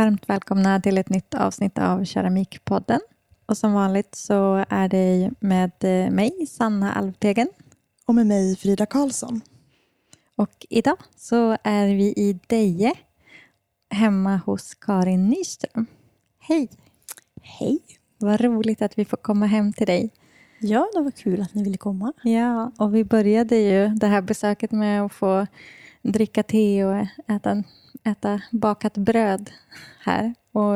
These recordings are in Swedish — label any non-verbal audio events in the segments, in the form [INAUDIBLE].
Varmt välkomna till ett nytt avsnitt av Keramikpodden. Och som vanligt så är det med eh, mig, Sanna Alvtegen. Och med mig, Frida Karlsson. Och idag så är vi i Deje, hemma hos Karin Nyström. Hej! Hej! Vad roligt att vi får komma hem till dig. Ja, det var kul att ni ville komma. Ja, och vi började ju det här besöket med att få dricka te och äta, äta bakat bröd här. Och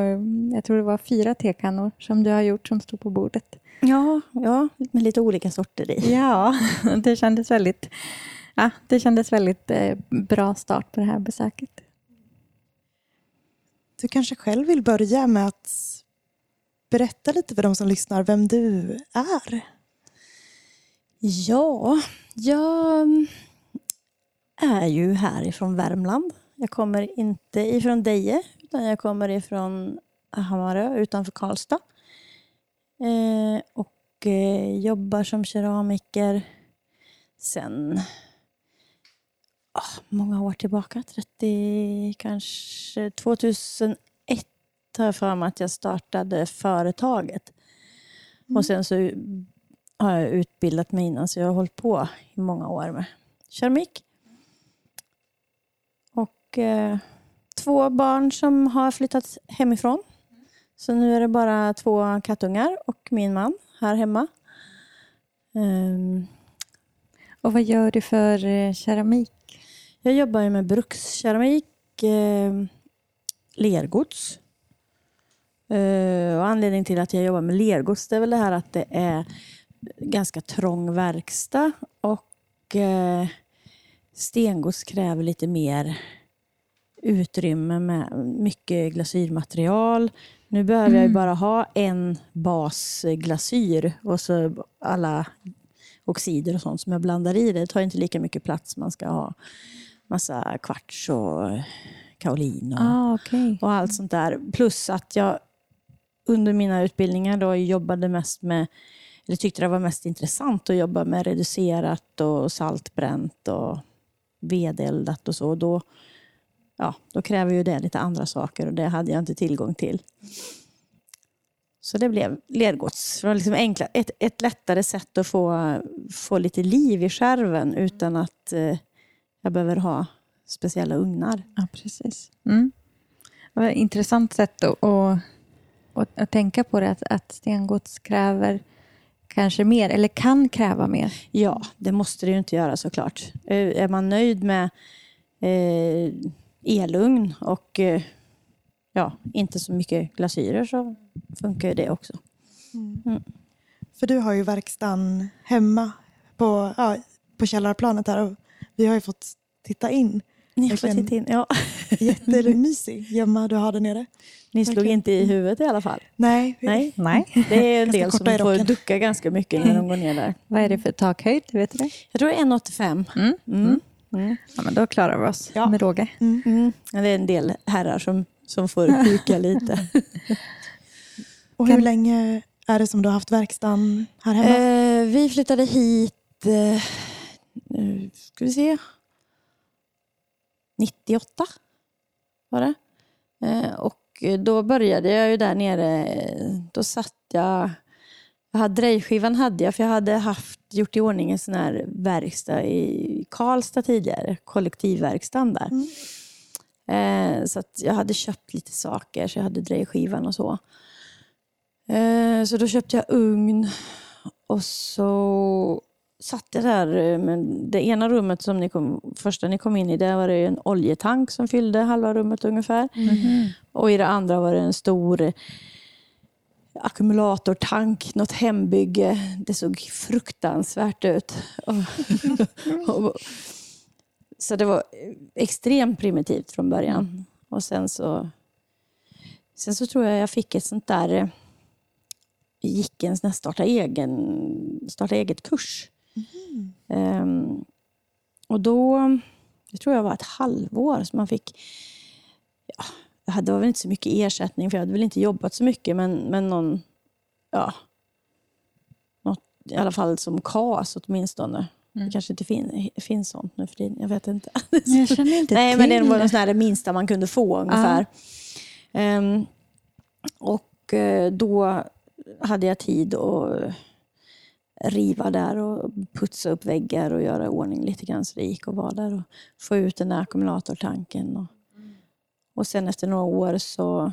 jag tror det var fyra tekannor som du har gjort som stod på bordet. Ja, ja med lite olika sorter i. Ja, [LAUGHS] det kändes väldigt, ja, det kändes väldigt eh, bra start på det här besöket. Du kanske själv vill börja med att berätta lite för de som lyssnar vem du är? Ja, jag är ju härifrån Värmland. Jag kommer inte ifrån Deje, utan jag kommer ifrån Hammarö utanför Karlstad. Eh, och eh, jobbar som keramiker sen oh, många år tillbaka. 30, kanske 2001 har jag för mig att jag startade företaget. Mm. Och sen så har jag utbildat mig innan, så jag har hållit på i många år med keramik. Och eh, två barn som har flyttat hemifrån. Så nu är det bara två kattungar och min man här hemma. Um, och vad gör du för eh, keramik? Jag jobbar med brukskeramik, eh, lergods. Uh, och anledningen till att jag jobbar med lergods det är väl det här att det är ganska trång verkstad och eh, stengods kräver lite mer utrymme med mycket glasyrmaterial. Nu behöver mm. jag bara ha en basglasyr och så alla oxider och sånt som jag blandar i. Det tar inte lika mycket plats. Man ska ha massa kvarts och kaolin och, ah, okay. och allt sånt där. Plus att jag under mina utbildningar då jobbade mest med eller tyckte det var mest intressant att jobba med reducerat och saltbränt och vedeldat och så. Då, ja, då kräver ju det lite andra saker och det hade jag inte tillgång till. Så det blev lergods. Det var liksom enkla, ett, ett lättare sätt att få, få lite liv i skärven utan att eh, jag behöver ha speciella ugnar. Ja, precis. Mm. Det var ett intressant sätt att, att, att, att tänka på det, att, att stengods kräver kanske mer, eller kan kräva mer? Ja, det måste det ju inte göra såklart. Eh, är man nöjd med eh, elugn och eh, ja, inte så mycket glasyrer så funkar det också. Mm. Mm. För du har ju verkstaden hemma på, ja, på källarplanet här och vi har ju fått titta in. Ni har fått titta in, ja. [LAUGHS] Jättemysig gömma du har där nere. Ni slog inte i huvudet i alla fall? Nej. Nej. Nej. Det är en del som får ducka ganska mycket när de går ner där. [LAUGHS] Vad är det för takhöjd? Vet du det? Jag tror det är 1,85. Mm. Mm. Mm. Ja, men då klarar vi oss ja. med råge. Mm. Mm. Ja, det är en del herrar som, som får [LAUGHS] huka lite. [LAUGHS] Och hur kan... länge är det som du har haft verkstaden här hemma? Eh, vi flyttade hit, eh, nu ska vi se, 98 var det. Eh, och då började jag ju där nere. Då satt jag... jag hade, drejskivan hade jag, för jag hade haft, gjort i ordning en sån här verkstad i Karlstad tidigare. Kollektivverkstaden där. Mm. Eh, så jag hade köpt lite saker, så jag hade drejskivan och så. Eh, så då köpte jag ugn och så satt jag där. Eh, men det ena rummet som ni kom, första ni kom in i, där var det en oljetank som fyllde halva rummet ungefär. Mm. Och i det andra var det en stor ackumulatortank, något hembygge. Det såg fruktansvärt ut. [LAUGHS] så det var extremt primitivt från början. Och sen så, sen så tror jag jag fick ett sånt där gick en sån starta, egen, starta eget-kurs. Mm. Um, och då, det tror jag var ett halvår som man fick, ja, jag hade väl inte så mycket ersättning för jag hade väl inte jobbat så mycket men, men någon, ja, något, i alla fall som KAS åtminstone. Mm. Det kanske inte fin, finns sånt nu för tiden, jag vet inte. [LAUGHS] Jag känner inte Nej, men det var det minsta man kunde få ungefär. Ehm, och eh, då hade jag tid att riva där och putsa upp väggar och göra ordning lite grann så det gick att vara där och få ut den där ackumulatortanken. Och, och sen efter några år så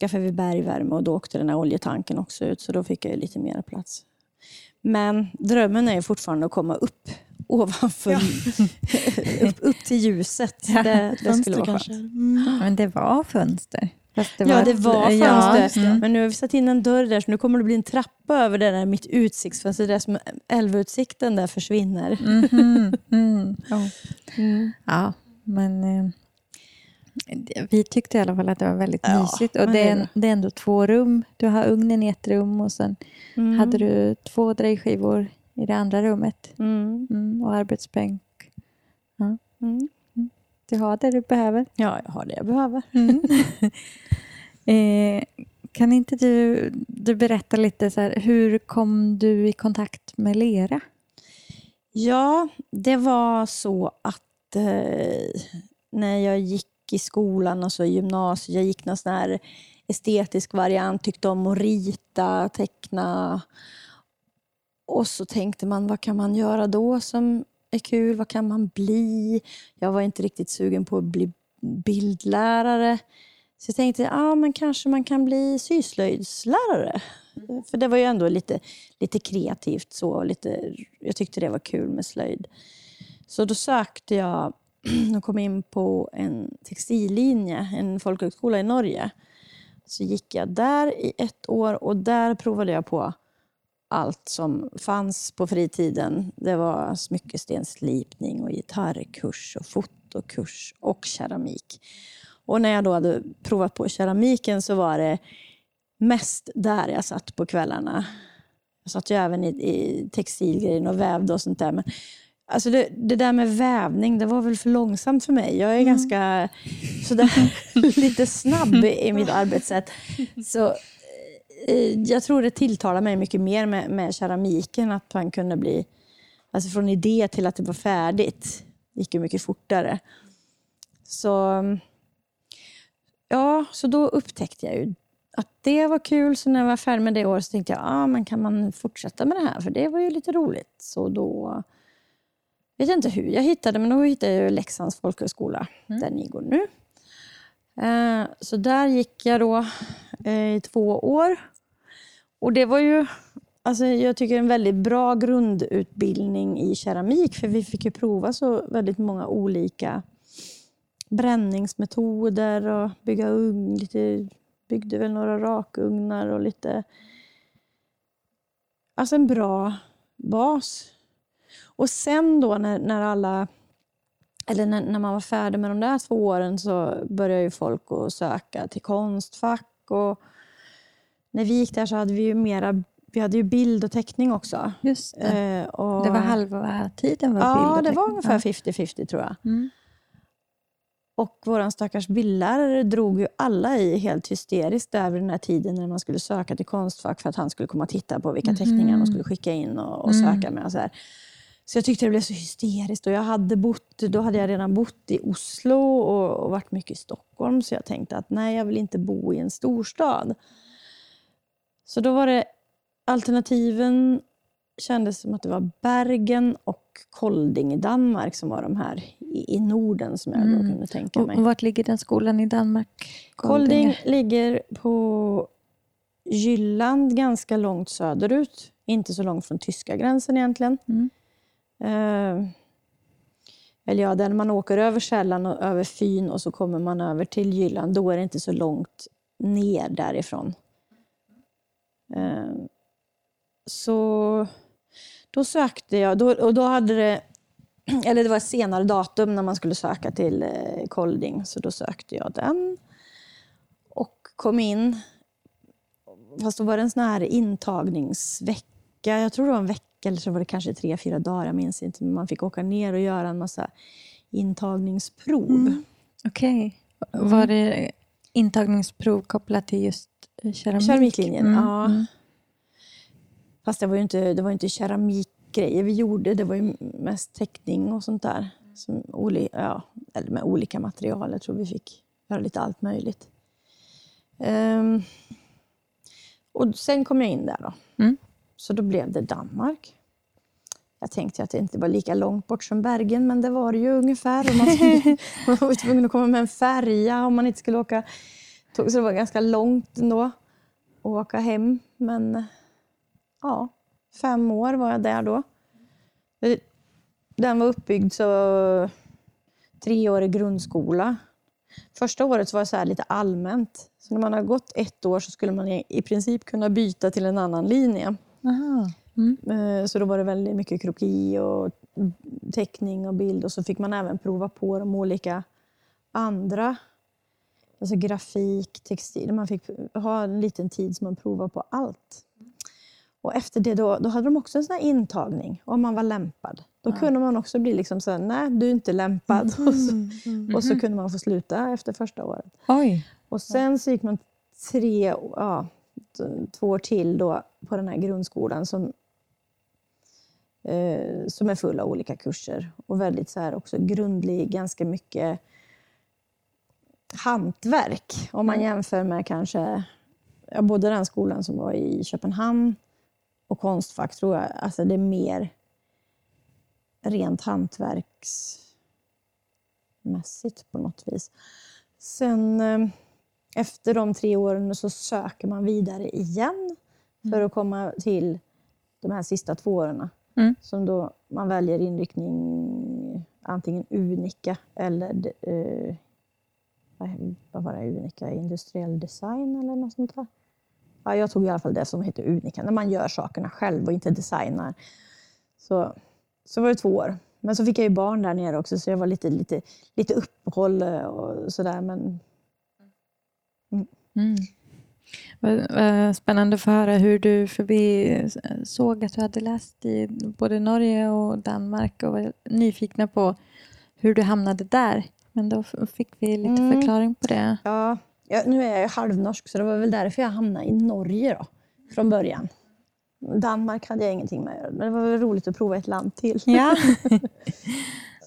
skaffade vi bergvärme och då åkte den här oljetanken också ut så då fick jag lite mer plats. Men drömmen är fortfarande att komma upp [LAUGHS] ovanför, Ja. [LAUGHS] upp, upp till ljuset. Ja, Det, det skulle vara kanske. skönt. Mm. Men det var fönster. Fast Ja, det var Ja, fönster. mm. Men nu har vi satt in en dörr där så nu kommer det bli en trappa över det där mitt utsiktsfönster. Där som älvutsikten där försvinner. Mhm, [LAUGHS] mm. Ja. Mm. Ja, men eh, det- vi tyckte i alla fall att det var väldigt Ja, mysigt. Och det är, en- det är ändå två rum. Du har ugnen i ett rum och sen Mm. hade du två drejskivor i det andra rummet. Mm. Mm, och arbetsbänk. Mm. Du har det du behöver. Ja, jag har det jag behöver. [LAUGHS] [LAUGHS] eh, kan inte du, du berätta lite, så här, hur kom du i kontakt med lera? Ja, det var så att eh, när jag gick i skolan, alltså i gymnasiet, jag gick någon sån här estetisk variant, tyckte om att rita, teckna. Och så tänkte man, vad kan man göra då som är kul? Vad kan man bli? Jag var inte riktigt sugen på att bli bildlärare. Så jag tänkte, ja men kanske man kan bli syslöjdslärare. För det var ju ändå lite, lite kreativt så. Lite, jag tyckte det var kul med slöjd. Så då sökte jag [CLEARS THROAT] och kom in på en textillinje, en folkhögskola i Norge. Så gick jag där i ett år och där provade jag på allt som fanns på fritiden. Det var smyckestenslipning och gitarrkurs och fotokurs och keramik. Och när jag då hade provat på keramiken så var det mest där jag satt på kvällarna. Jag satt ju även i, i textilgrejen och vävde och sånt där. Men alltså det, det där med vävning, det var väl för långsamt för mig. Jag är ganska sådär, [LAUGHS] lite snabb i mitt arbetssätt. Så eh, jag tror det tilltalar mig mycket mer med, med keramiken, att man kunde bli, alltså från idé till att det var färdigt, gick ju mycket fortare. Så, ja, så då upptäckte jag ju att det var kul. Så när jag var färdig med det året så tänkte jag, ah, men kan man fortsätta med det här? För det var ju lite roligt. Så då, vet inte hur jag hittade, men då hittade jag Leksands folkhögskola, där ni går nu. Eh, så där gick jag då eh, i två år. Och det var ju, alltså jag tycker en väldigt bra grundutbildning i keramik, för vi fick ju prova så väldigt många olika bränningsmetoder och bygga ugn, lite, byggde väl några rakugnar och lite... Alltså en bra bas. Och sen då när, när alla eller när, när man var färdig med de där två åren så började ju folk att söka till Konstfack. Och när vi gick där så hade vi ju mera, vi hade ju bild och teckning också. Just det. Eh, och, Det var halva tiden var bild Ja, och det var ungefär 50-50 tror jag. Mm. Och vår stackars bildlärare drog ju alla i helt hysteriskt över den här tiden när man skulle söka till Konstfack för att han skulle komma och titta på vilka teckningar man skulle skicka in och, och Mm. söka med. Och så, här. Så jag tyckte det blev så hysteriskt. Och jag hade bott, då hade jag redan bott i Oslo och, och varit mycket i Stockholm. Så jag tänkte att nej, jag vill inte bo i en storstad. Så då var det alternativen kändes som att det var Bergen och Kolding i Danmark som var de här i, i Norden som jag då Mm. kunde tänka Och, mig. och vart ligger den skolan i Danmark? Kolding ligger på Jylland, ganska långt söderut. Inte så långt från tyska gränsen egentligen. Mm. Eh, eller ja, där man åker över källan, och över Fyn och så kommer man över till Jylland, då är det inte så långt ner därifrån. Eh, så då sökte jag, då, och då hade det, [CLEARS THROAT] eller det var ett senare datum när man skulle söka till eh, Kolding, så då sökte jag den och kom in. Fast då var det en sån här intagningsvecka, jag tror det var en vecka eller så var det kanske tre, fyra dagar, jag minns inte. Men man fick åka ner och göra en massa intagningsprov. Mm. Okej. Var det intagningsprov kopplat till just eh, keramik? Keramiklinjen, Mm, ja. mm. Fast det var ju inte, det var inte keramikgrejer vi gjorde, det var ju mest teckning och sånt där. Som oli, ja, eller med olika material. Jag tror vi fick göra lite allt möjligt. Ehm, och sen kom jag in där då. Mm. Så då blev det Danmark. Jag tänkte att det inte var lika långt bort som Bergen, men det var det ju ungefär. Och man, [LAUGHS] man var tvungen att komma med en färja om man inte skulle åka tåg. Så det var ganska långt ändå att åka hem. Men ja, fem år var jag där då. Den var uppbyggd så treårig grundskola. Första året var det så lite allmänt. Så när man har gått ett år så skulle man i princip kunna byta till en annan linje. Aha. Mm. Eh, Så då var det väldigt mycket kroki och teckning och bild och så fick man även prova på de olika andra. Alltså grafik, textil. Man fick ha en liten tid som man provade på allt. Och efter det då, då hade de också en sån här intagning om man var lämpad. Då kunde man också bli liksom så nej du är inte lämpad. [LAUGHS] Och, så, Mm, mm. och så kunde man få sluta efter första året. Oj. Och sen så gick man tre, ja, två år till då på den här grundskolan som, eh, som är full av olika kurser. Och väldigt så här också grundlig, ganska mycket hantverk. Om man jämför med kanske ja, både den skolan som var i Köpenhamn och Konstfack tror jag. Alltså det är mer rent hantverksmässigt på något vis. Sen eh, efter de tre åren så söker man vidare igen för att komma till de här sista två åren. Mm. Som då man väljer inriktning antingen unika eller eh, vad- var det, unika industriell design eller något sånt där. Ja, jag tog i alla fall det som heter unika, när man gör sakerna själv och inte designar. Så, så var det två år. Men så fick jag ju barn där nere också, så jag var lite, lite, lite uppehåll och sådär. Men Mm. Vad, vad spännande att få höra hur du, för vi såg att du hade läst i både Norge och Danmark och var nyfikna på hur du hamnade där. Men då fick vi lite Mm. förklaring på det. Ja, ja, nu är jag ju halvnorsk så det var väl därför jag hamnade i Norge då, från början. Danmark hade jag ingenting med att göra, men det var väl roligt att prova ett land till. Ja. [LAUGHS] [LAUGHS]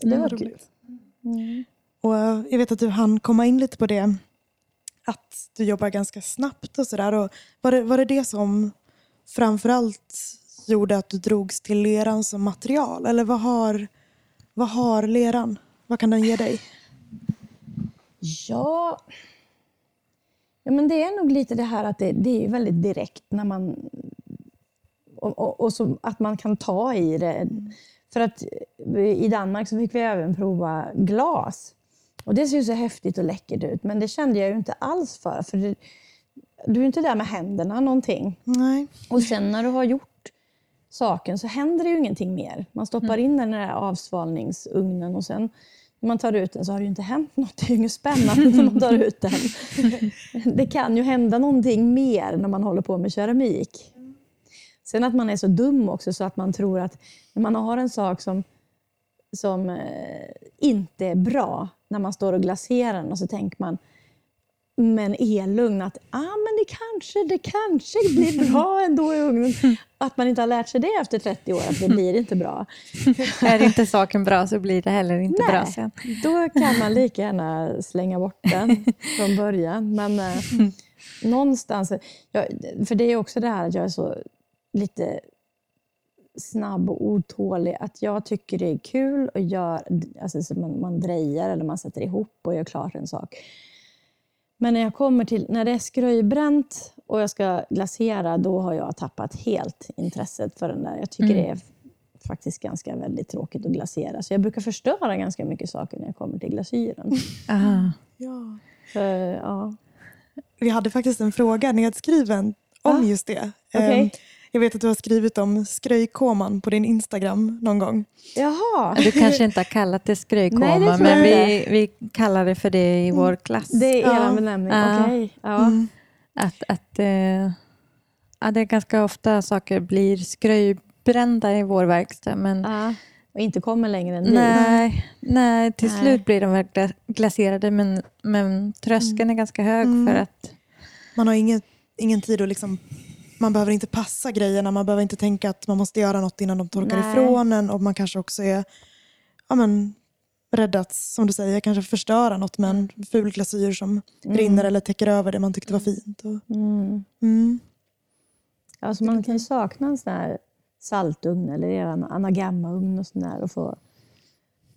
Det Mm, var roligt. kul. Mm. Och eh, jag vet att du hann komma in lite på det, att du jobbar ganska snabbt och sådär. Var det, var det det som framförallt gjorde att du drogs till leran som material? Eller vad har, vad har leran? Vad kan den ge dig? Ja. ja, men det är nog lite det här att det, det är väldigt direkt när man... Och, och, och så att man kan ta i det. För att i Danmark så fick vi även prova glas. Och det ser ju så häftigt och läckert ut, men det kände jag ju inte alls för. för det, du är inte där med händerna någonting. Nej. Och sen när du har gjort saken så händer det ju ingenting mer. Man stoppar in den här avsvalningsugnen och sen när man tar ut den så har det ju inte hänt något. Det är ju inget spännande när man tar ut den. [LAUGHS] Det kan ju hända någonting mer när man håller på med keramik. Sen att man är så dum också så att man tror att när man har en sak som, som eh, inte är bra, när man står och glaserar den och så tänker man men är lugn att ah, men det, kanske, det kanske blir [LAUGHS] bra ändå i ugnen. Att man inte har lärt sig det efter 30 år, att det blir inte bra. [LAUGHS] Är inte saken bra så blir det heller inte Nej. bra sen. Då kan man lika gärna slänga bort den [LAUGHS] från början. Men eh, någonstans, jag, för det är också det här att jag är så lite snabb och otålig. Att jag tycker det är kul att göra, alltså så man, man drejar eller man sätter ihop och gör klart en sak. Men när jag kommer till, när det är skröjbränt och jag ska glasera, då har jag tappat helt intresset för den där. Jag tycker Mm. det är faktiskt ganska väldigt tråkigt att glasera. Så jag brukar förstöra ganska mycket saker när jag kommer till glasyren. Aha. [LAUGHS] Ja. För, ja. Vi hade faktiskt en fråga nedskriven om Ah, just det. okej. Jag vet att du har skrivit om skröjkoman på din Instagram någon gång. Jaha, Du kanske inte har kallat det Nej, det skröjkoma, men vi, vi kallar det för det i vår klass. det är Ja. er benämning. Ja. Okej. Ja. Mm. Att, att, eh, ja, det är ganska ofta saker blir skröjbrända i vår verkstad. Men Ja. Och inte kommer längre än dit. nej, nej, till Nej. slut blir de väl gla- glaserade men, men tröskeln är ganska hög Mm. för att Man har ingen, ingen tid att liksom, man behöver inte passa grejerna, man behöver inte tänka att man måste göra något innan de torkar Nej. ifrån en och man kanske också är ja, men, räddats, som du säger, kanske förstöra något med en ful glasyr som rinner eller täcker över det man tyckte var fint. Och, Mm. mm. Alltså man kan ju sakna en sån här saltugn eller en anagrammaugn och sån där och få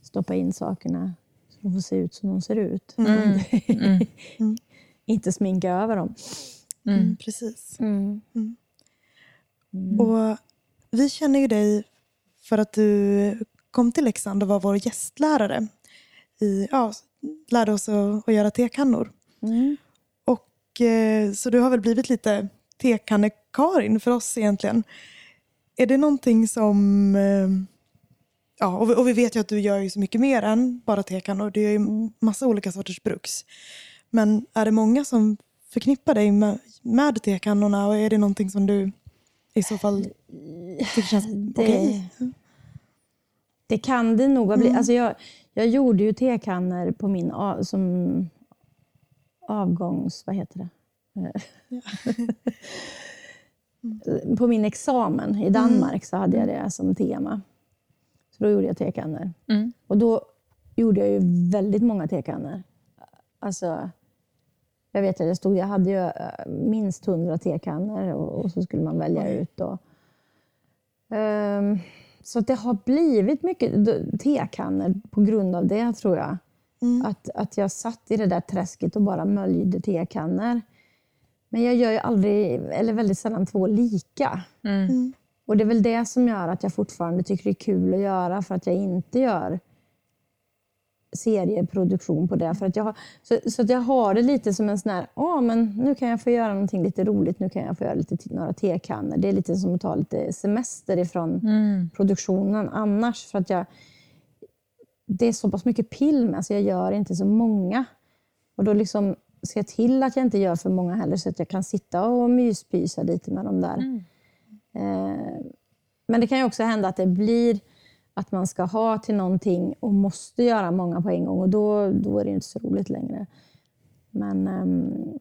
stoppa in sakerna så de får se ut som de ser ut. Mm. [LAUGHS] Mm. Inte sminka över dem. Mm, precis. Mm. Och vi känner ju dig för att du kom till Leksand och var vår gästlärare. I, ja, lärde oss att, att göra tekannor. Mm. Och, eh, så du har väl blivit lite tekanne-Karin för oss egentligen. Är det någonting som... Eh, ja, och vi, och vi vet ju att du gör ju så mycket mer än bara tekannor. Du gör ju massa olika sorters bruks. Men är det många som förknippar dig med, med tekannorna och är det någonting som du i så fall tycker känns Det, okej? det kan det nog ha blivit. Alltså jag, jag gjorde ju tekannor på min av, som avgångs... Vad heter det? Eh, [LAUGHS] på min examen i Danmark så hade jag det som tema. Så då gjorde jag tekannor. Mm. Och då gjorde jag ju väldigt många tekannor. Alltså, jag vet att jag stod, jag hade ju eh, minst hundra tekannor och, och så skulle man välja ut. Och, Ehm, så det har blivit mycket tekannor på grund av det, tror jag. Att, att jag satt i det där träsket och bara möljde tekannor. Men jag gör ju aldrig, eller väldigt sällan, två lika. Mm. Och det är väl det som gör att jag fortfarande tycker det är kul att göra, för att jag inte gör serieproduktion på det. För att jag har, så, så att jag har det lite som en sån här, åh, men nu kan jag få göra någonting lite roligt, nu kan jag få göra lite, några tekannor. Det är lite som att ta lite semester ifrån Mm. produktionen annars. För att jag, det är så pass mycket pill med, så jag gör inte så många. Och då liksom ser jag till att jag inte gör för många heller, så att jag kan sitta och myspysa lite med dem där. Mm. Eh, men det kan ju också hända att det blir att man ska ha till någonting och måste göra många på en gång. Och då, då är det inte så roligt längre. Men ehm,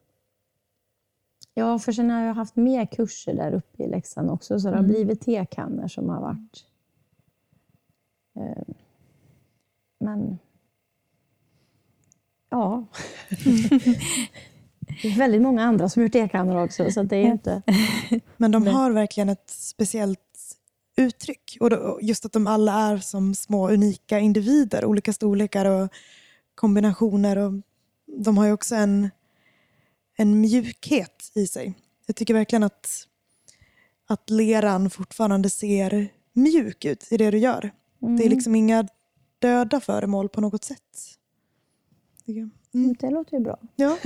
ja, för sen har jag haft mer kurser där uppe i Leksand också, så det har blivit tekannor som har varit... Eh, men ja. det är väldigt många andra som gör tekannor också, så det är inte... [LAUGHS] Men de har verkligen ett speciellt uttryck. Och då, just att de alla är som små unika individer, olika storlekar och kombinationer. Och de har ju också en, en mjukhet i sig. Jag tycker verkligen att, att leran fortfarande ser mjuk ut i det du gör. Det är liksom inga döda föremål på något sätt. Mm. Det låter ju bra. Ja.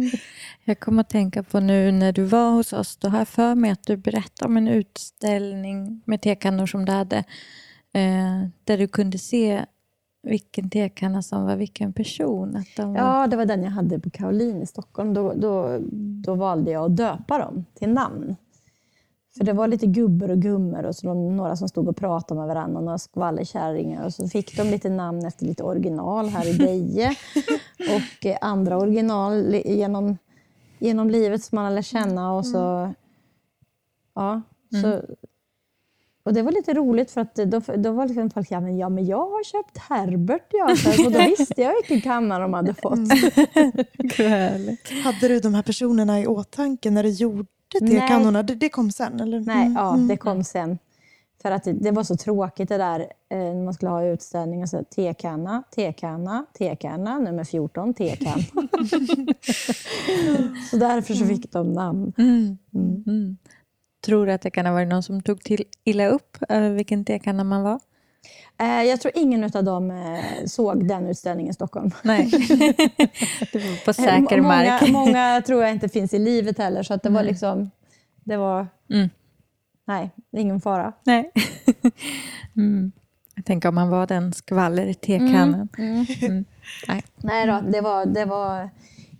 [LAUGHS] Jag kommer att tänka på nu när du var hos oss, då har jag för mig att du berättade om en utställning med tekannor som du hade, eh, där du kunde se vilken tekanna som var vilken person. Att de var... Ja, det var den jag hade på Caroline i Stockholm. Då, då, då valde jag att döpa dem till namn. För det var lite gubbar och gummor och så de, några som stod och pratade med varandra, och några skvallerkärringar. Och så fick de lite namn efter lite original här i Deje. [LAUGHS] och eh, andra original genom, genom livet som man lärt känna. Och så, ja, så, och det var lite roligt för att då, då var liksom folk ja men, ja, men jag har köpt Herbert. Ja. Så, och då visste jag vilken kammare de hade fått. [LAUGHS] Hade du de här personerna i åtanke när du gjorde Nej. tekannorna? Det, det kom sen? Eller? Nej, Mm. ja, det kom sen. För att det, det var så tråkigt det där eh, när man skulle ha utställningar. Så tekanna, tekanna, tekanna, nummer 14, tekanna. [LAUGHS] så därför så fick de namn. Mm. Mm. Tror du att det kan ha varit någon som tog till illa upp över vilken tekanna man var? Eh, jag tror ingen av dem eh, såg den utställningen i Stockholm. Nej. [LAUGHS] på säker Eh, många, mark. många tror jag inte finns i livet heller, så att det var liksom... Det var... Mm. Nej, ingen fara. Nej. [LAUGHS] mm. Jag tänker om man var den skvaller i tekannan. Mm. Nej. Nej då, det var, det var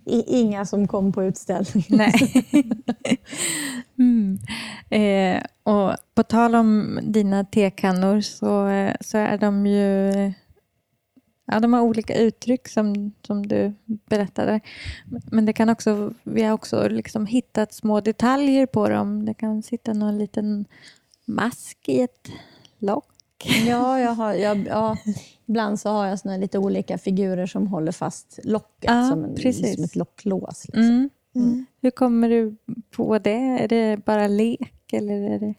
inga som kom på utställningen. Nej. mm. eh, och på tal om dina tekannor så, eh, så är de ju... Ja, de har olika uttryck som, som du berättade. Men det kan också, vi har också liksom hittat små detaljer på dem. Det kan sitta någon liten mask i ett lock. [LAUGHS] Ja, jag har, jag, ja, Ibland så har jag såna lite olika figurer som håller fast locket Ja, som, en, som ett locklås. Liksom. Mm. Mm. Hur kommer du på det? Är det bara lek? Eller är det...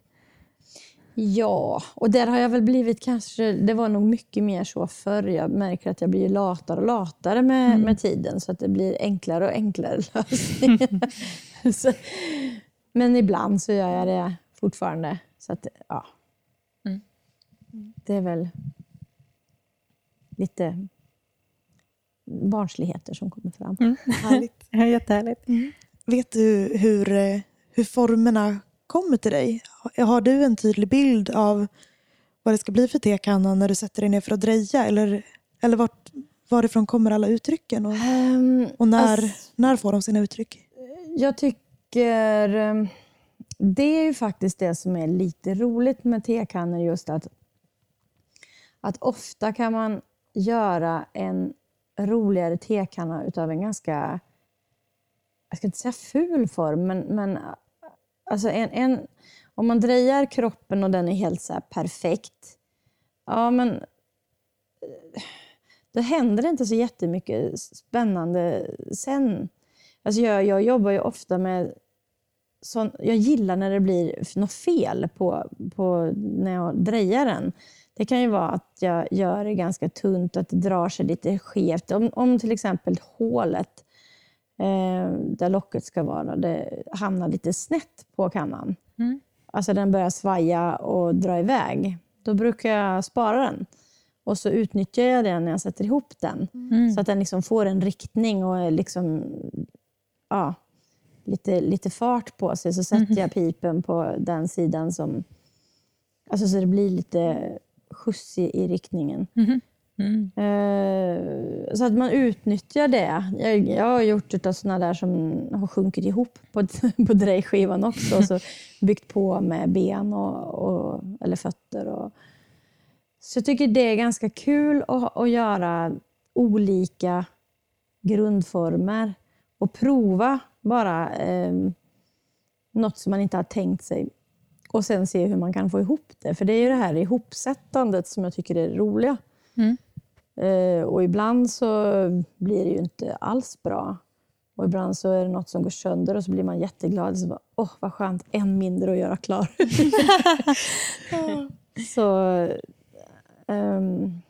Ja, och där har jag väl blivit kanske... Det var nog mycket mer så förr. Jag märker att jag blir latare och latare med, med tiden så att det blir enklare och enklare [LAUGHS] lösningar. [LAUGHS] så, men ibland så gör jag det fortfarande. Så att, ja. Mm. Det är väl lite barnsligheter som kommer fram. Härligt. [LAUGHS] Ja, jättehärligt. Vet du hur, hur formerna kommer till dig? Har du en tydlig bild av vad det ska bli för tekanna när du sätter dig ner för att dreja? Eller, eller vart, varifrån kommer alla uttrycken? Och, Ehm, och när, alltså- när får de sina uttryck? Jag tycker... eh, Det är ju faktiskt det som är lite roligt med tekannor, just att, att ofta kan man göra en roligare tekanna utav en ganska, jag ska inte säga ful form, men, men alltså en, en, om man drejar kroppen och den är helt så här perfekt, ja men då händer det inte så jättemycket spännande sen. Alltså jag, jag jobbar ju ofta med sån, jag gillar när det blir något fel på, på när jag drejar den. Det kan ju vara att jag gör det ganska tunt, att det drar sig lite skevt. Om, om till exempel hålet eh, där locket ska vara, det hamnar lite snett på kannan. Mm. Alltså den börjar svaja och dra iväg. Då brukar jag spara den. Och så utnyttjar jag den när jag sätter ihop den. Mm. Så att den liksom får en riktning och liksom, ja, lite, lite fart på sig. Så sätter jag pipen på den sidan som... Alltså så det blir lite skjuts i, i riktningen. Mhm. Mm. Eh, så att man utnyttjar det. Jag, jag har gjort utav såna där som har sjunkit ihop på, [LAUGHS] på drejskivan också. Och så [LAUGHS] byggt på med ben och, och, eller fötter. Och, så jag tycker det är ganska kul att, att göra olika grundformer och prova bara eh, något som man inte har tänkt sig och sen se hur man kan få ihop det. För det är ju det här ihopsättandet som jag tycker är det roliga. Mm. Eh, och ibland så blir det ju inte alls bra. Och ibland så är det något som går sönder och så blir man jätteglad. Så bara, Åh, vad skönt, en mindre att göra klar. [LAUGHS] så, ehm,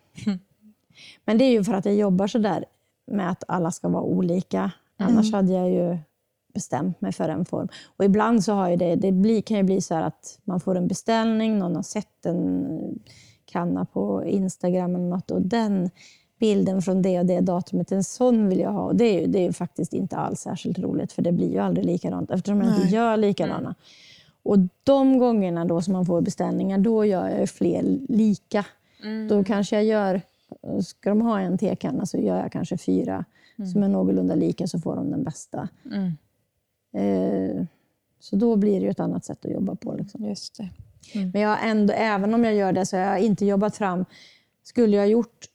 men det är ju för att jag jobbar så där med att alla ska vara olika. Annars hade jag ju bestämt mig för en form. Och ibland så har ju det, det blir, kan ju bli så att man får en beställning, någon har sett en kanna på Instagram eller något och den bilden från det och det datumet, en sån vill jag ha. Och det är ju det är ju faktiskt inte alls särskilt roligt för det blir ju aldrig likadant eftersom jag inte gör likadana. Och de gångerna då som man får beställningar, då gör jag fler lika. Då kanske jag gör, ska de ha en tekanna så gör jag kanske fyra som är någorlunda lika så får de den bästa. Mm. Eh, så då blir det ju ett annat sätt att jobba på. Liksom. Just det. Men jag ändå, även om jag gör det så har jag inte jobbat fram... Skulle jag gjort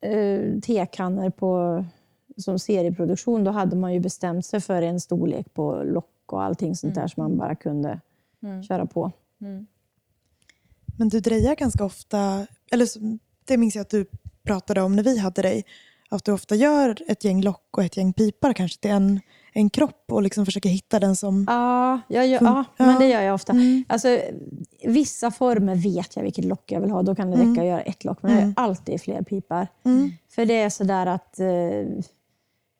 eh, tekannor på, som serieproduktion, då hade man ju bestämt sig för en storlek på lock och allting sånt där som man bara kunde köra på. Men du drejar ganska ofta, eller det minns jag att du pratade om när vi hade dig, att du ofta gör ett gäng lock och ett gäng pipar kanske till en, en kropp och liksom försöker hitta den som... Ja, jag gör, ja, ja. men det gör jag ofta. Mm. Alltså, vissa former vet jag vilket lock jag vill ha. Då kan det räcka att göra ett lock. Men jag gör alltid fler pipar. Mm. För det är sådär att eh,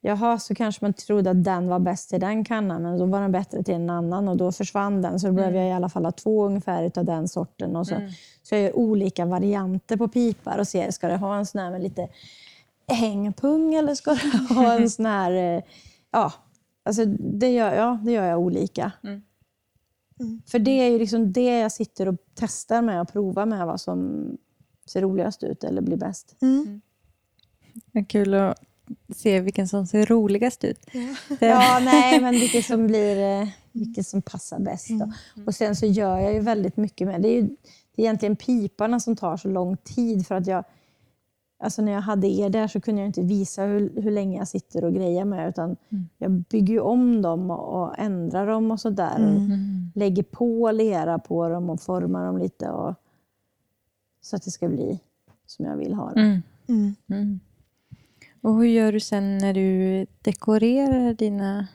jaha, så kanske man trodde att den var bäst till den kannan, men då var den bättre till en annan och då försvann den. Så då behöver jag i alla fall ha två ungefär av den sorten. Och så, så jag gör olika varianter på pipar och ser, ska det ha en sån här med lite hängpung eller ska det ha en [LAUGHS] sån här... eh, Ja, alltså det gör, ja, det gör jag olika. För det är ju liksom det jag sitter och testar med och provar med vad som ser roligast ut eller blir bäst. Mm. Det är kul att se vilken som ser roligast ut. [LAUGHS] Det- Ja, nej, men vilket som blir eh, vilket som passar bäst. Då. Och sen så gör jag ju väldigt mycket med det. Är ju, det är egentligen piparna som tar så lång tid för att jag Alltså när jag hade er där så kunde jag inte visa hur, hur länge jag sitter och grejer med utan jag bygger om dem och, och ändrar dem och sådär. Mm. Lägger på lera på dem och formar dem lite och, så att det ska bli som jag vill ha det. Mm. Mm. Mm. Och hur gör du sen när du dekorerar dina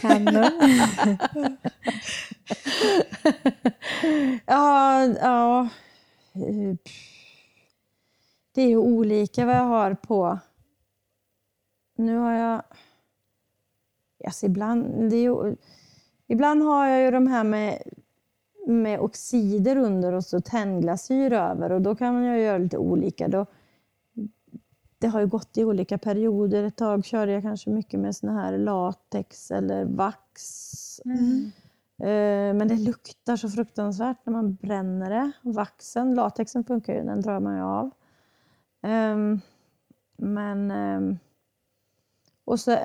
kannor? [LAUGHS] Ja, ja. Det är ju olika vad jag har på. Nu har jag... Alltså ibland, det är ju, ibland har jag ju de här med, med oxider under och så tennglasyr över och då kan man ju göra lite olika. Då, det har ju gått i olika perioder. Ett tag körde jag kanske mycket med såna här latex eller vax. Eh, Men det luktar så fruktansvärt när man bränner det. Vaxen, latexen funkar ju, den drar man ju av. Ehm, Men, ehm, och så,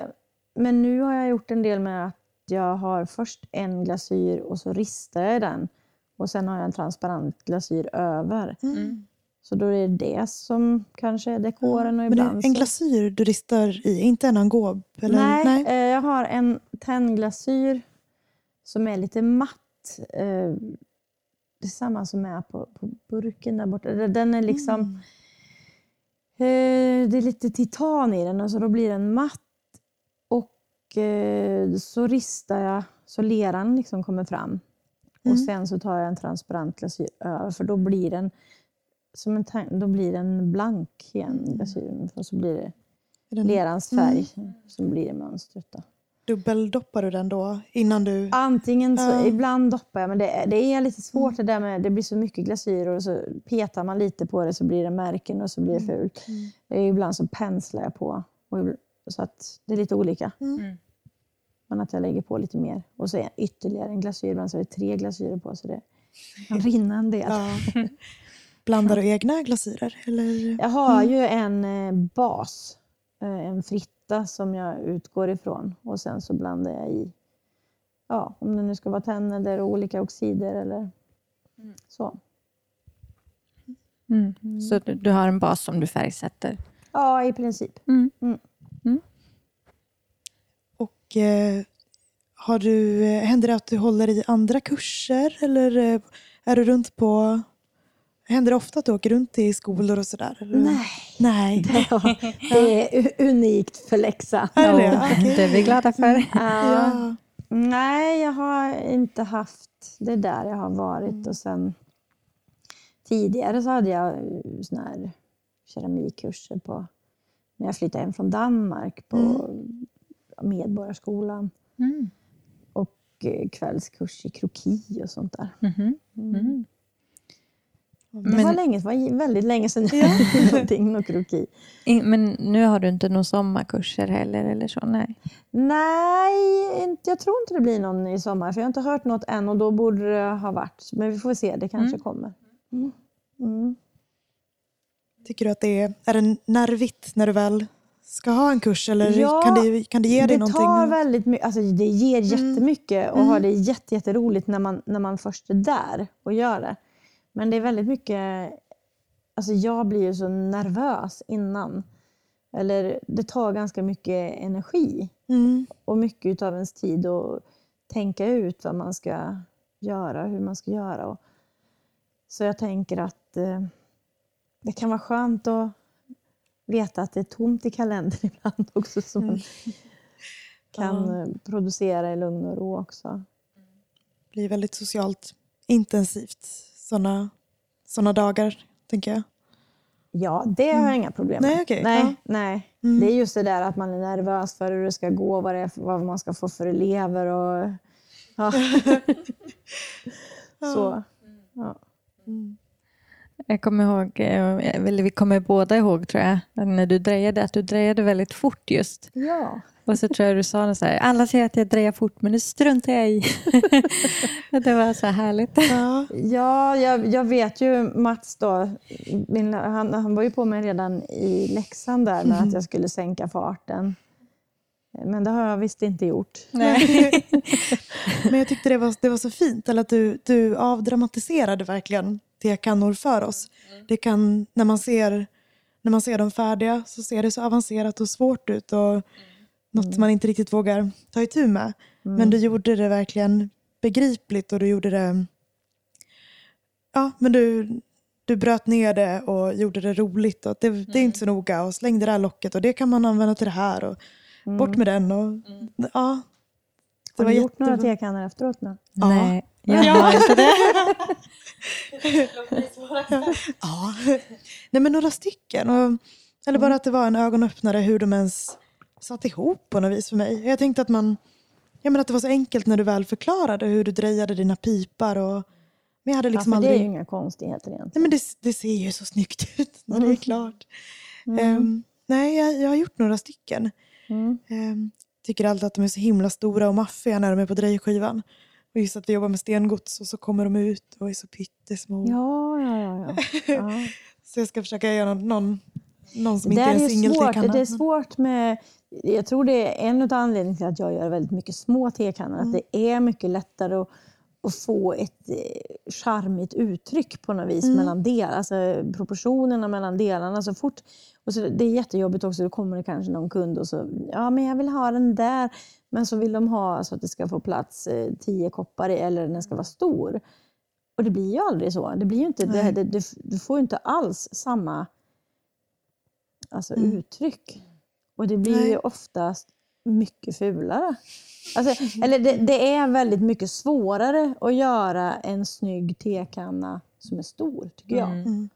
men nu har jag gjort en del med att jag har först en glasyr och så ristar jag den. Och sen har jag en transparent glasyr över. Mm. Så då är det det som kanske är dekoren och Men det ibland är en glasyr du ristar i, inte en angob? Eller? Nej, Eh, jag har en tennglasyr som är lite matt. Eh, det är samma som är på, på burken där borta. Den är liksom... Mm. Eh, det är lite titan i den och så då blir den matt. Och eh, så ristar jag så leran liksom kommer fram. Mm. Och sen så tar jag en transparent glasyr över för då blir den som en, då blir den blank igen, glasyren. Och så blir det lerans färg, så blir det mönstret. Då. Dubbeldoppar du den då innan du... Antingen så, Ja. ibland doppar jag, men det, är- det är lite svårt det där med, det blir så mycket glasyr och så petar man lite på det så blir det märken och så blir det fult. Eh, Ibland så penslar jag på, så att det är lite olika. Mm. Men att jag lägger på lite mer. Och så är ytterligare en glasyr, ibland så är det tre glasyrer på så det kan rinna en del. Ja. [LAUGHS] Blandar du egna glasyrer? Eller? Jag har ju en eh, bas, eh, en fritta som jag utgår ifrån och sen så blandar jag i, ja, om det nu ska vara tenn eller olika oxider eller så. Mm. Så du, du har en bas som du färgsätter? Ja, i princip. Mm. Och eh, har du, eh, händer det att du håller i andra kurser? Eller eh, är du runt på... Händer det ofta att du åker runt i skolor och sådär? eller? Nej, Nej. [LAUGHS] det är unikt för Leksand. Är det? Är vi glada för. Ja. Ja. Nej, jag har inte haft det där jag har varit. Och sen Tidigare så hade jag såna här keramikkurser på, när jag flyttade hem från Danmark på Medborgarskolan. Mm. Och eh, kvällskurs i kroki och sånt där. Mhm. Mm. Det Men- var länge, det var väldigt länge sedan jag [LAUGHS] gjorde någonting med kroki. In- Men nu har du inte några sommarkurser heller eller så? Nej. Nej, inte, jag tror inte det blir någon i sommar. För jag har inte hört något än och då borde det ha varit. Men vi får se, det kanske Mm. kommer. Mm. Tycker du att det är, är det nervigt när du väl ska ha en kurs? Eller Ja, kan, det, kan det ge dig det någonting? tar väldigt mycket, alltså det ger jättemycket och Mm. har det jätte, jätteroligt när man, när man först är där och gör det. Men det är väldigt mycket, alltså jag blir ju så nervös innan. Eller det tar ganska mycket energi Mm. och mycket av ens tid att tänka ut vad man ska göra, hur man ska göra. Och, så jag tänker att eh, det kan vara skönt att veta att det är tomt i kalendern [LAUGHS] ibland också. Så man kan Ja. eh, producera i lugn och ro också. Det blir väldigt socialt intensivt sådana såna dagar, tänker jag. Ja, det har jag inga problem med. Nej, okej. nej, Ja. nej. Mm. Det är just det där att man är nervös för hur det ska gå, vad, är, vad man ska få för elever och... Ja. [LAUGHS] så. Ja. Jag kommer ihåg, eh, eller vi kommer båda ihåg tror jag, när du drejade, att du drejade väldigt fort just. ja. Och så tror jag du sa så här, alla säger att jag drejar fort men det struntar jag i. [LAUGHS] det var så härligt. Ja. Ja, jag, jag vet ju Mats då, min, han, han var ju på mig redan i läxan där med att jag skulle sänka farten. Men det har jag visst inte gjort. Nej. [LAUGHS] Men jag tyckte det var, det var så fint, eller att du, du avdramatiserade verkligen tekannor för oss. Det kan, när, man ser, när man ser dem färdiga så ser det så avancerat och svårt ut och något man inte riktigt vågar ta itu med. Men du gjorde det verkligen begripligt och du gjorde det... Ja, men du, du bröt ner det och gjorde det roligt. Och det, det är inte så noga och slängde det här locket och det kan man använda till det här. Och Bort med den. Och, ja, det har du gjort några tekannor efteråt nu? Ja. Nej, jag [LAUGHS] har inte det. [LAUGHS] ja. Nej, men några stycken. Och, eller bara att det var en ögonöppnare hur de ens satt ihop på något vis för mig. Jag tänkte att man Ja, men att det var så enkelt när du väl förklarade hur du drejade dina pipar. Och, men jag hade liksom ja, aldrig... Det är ju inga konstigheter egentligen. Nej, men det, det ser ju så snyggt [LAUGHS] ut när mm. det är klart. Mm. Um, nej, jag, jag, har gjort några stycken. Mm. Um, tycker alltid att de är så himla stora och maffiga när de är på drejskivan. Och just att vi jobbar med stengods och så kommer de ut och är så pyttesmå. Ja, ja, ja. ja. [LAUGHS] ja. så jag ska försöka göra någon, någon som det inte är en singeltekanna. Det är svårt med jag tror det är en av anledningarna till att jag gör väldigt mycket små tekannor. Mm. Att det är mycket lättare att, att få ett eh, charmigt uttryck på något vis mm. mellan delar. Alltså proportionerna mellan delarna. Så fort, och så, det är jättejobbigt också, då kommer det kanske någon kund och så, ja men jag vill ha den där. Men så vill de ha så att det ska få plats eh, tio koppar i, eller den ska vara stor. Och det blir ju aldrig så. Det blir inte, det, det, det, du får ju inte alls samma alltså, mm. uttryck. Och det blir Nej. ju oftast mycket fulare. Alltså, [LAUGHS] eller det, det, är väldigt mycket svårare att göra en snygg tekanna som är stor, tycker jag. Mm. mm.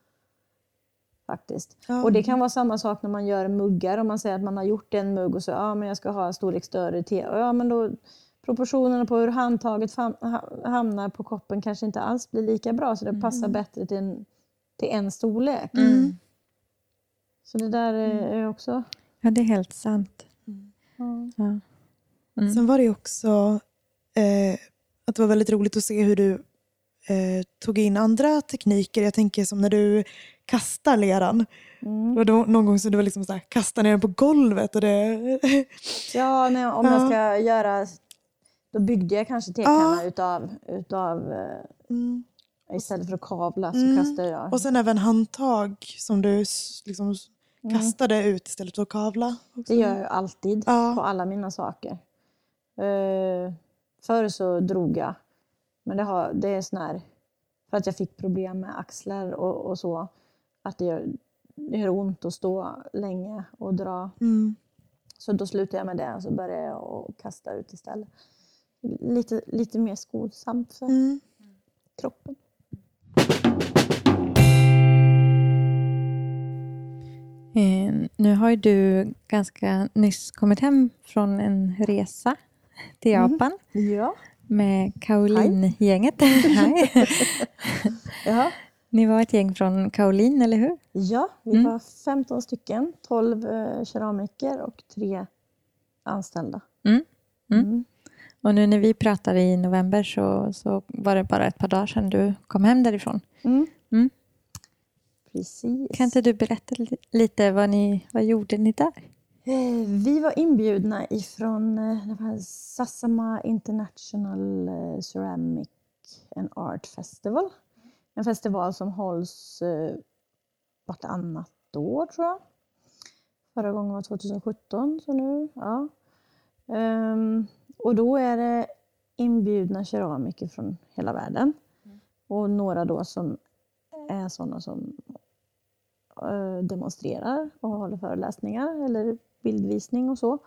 Faktiskt. Ja. Och det kan vara samma sak när man gör muggar. Om man säger att man har gjort en mugg och så ja, men jag ska ha storlek större te. Ja, men då, proportionerna på hur handtaget hamnar på koppen kanske inte alls blir lika bra. Så det passar mm. bättre till en, till en storlek. Mm. Så det där är också Ja, det är helt sant. Mm. Ja. Mm. Sen var det också eh, att det var väldigt roligt att se hur du eh, tog in andra tekniker. Jag tänker som när du kastar leran. Mm. Då, någon gång så du var liksom så här, ner den på golvet. Och det... [LAUGHS] ja, nej, om ja. jag ska göra... Då byggde jag kanske tekanna ja. utav, utav eh, mm. Istället för att kavla så mm. kastade jag. Och sen även handtag som du liksom Mm. Kastade ut istället för att kavla? Också. Det gör jag alltid ja. på alla mina saker. Uh, förr så drog jag. Men det, har, det är sån här, för att jag fick problem med axlar och, och så. Att det gör, det gör ont att stå länge och dra. Mm. Så då slutade jag med det och så började jag kasta ut istället. Lite, lite mer skonsamt för mm. kroppen. Eh, nu har ju du ganska nyss kommit hem från en resa till mm. Japan. Mm. Ja. Med Kaolin-gänget. [LAUGHS] ja. Ni var ett gäng från Kaolin, eller hur? Ja, vi mm. var 15 stycken. 12 eh, keramiker och tre anställda. Mm. mm. Mm. Och nu när vi pratade i november så, så var det bara ett par dagar sedan du kom hem därifrån. Mm. Precis. Kan inte du berätta lite, vad, ni, vad gjorde ni där? Eh, vi var inbjudna ifrån eh, Sassama International eh, Ceramic and Art Festival. En festival som hålls vartannat år, tror jag. Förra gången var 2017, så nu, ja. Um, och då är det inbjudna keramiker från hela världen. Mm. Och några då som är sådana som eh, demonstrerar och håller föreläsningar eller bildvisning och så.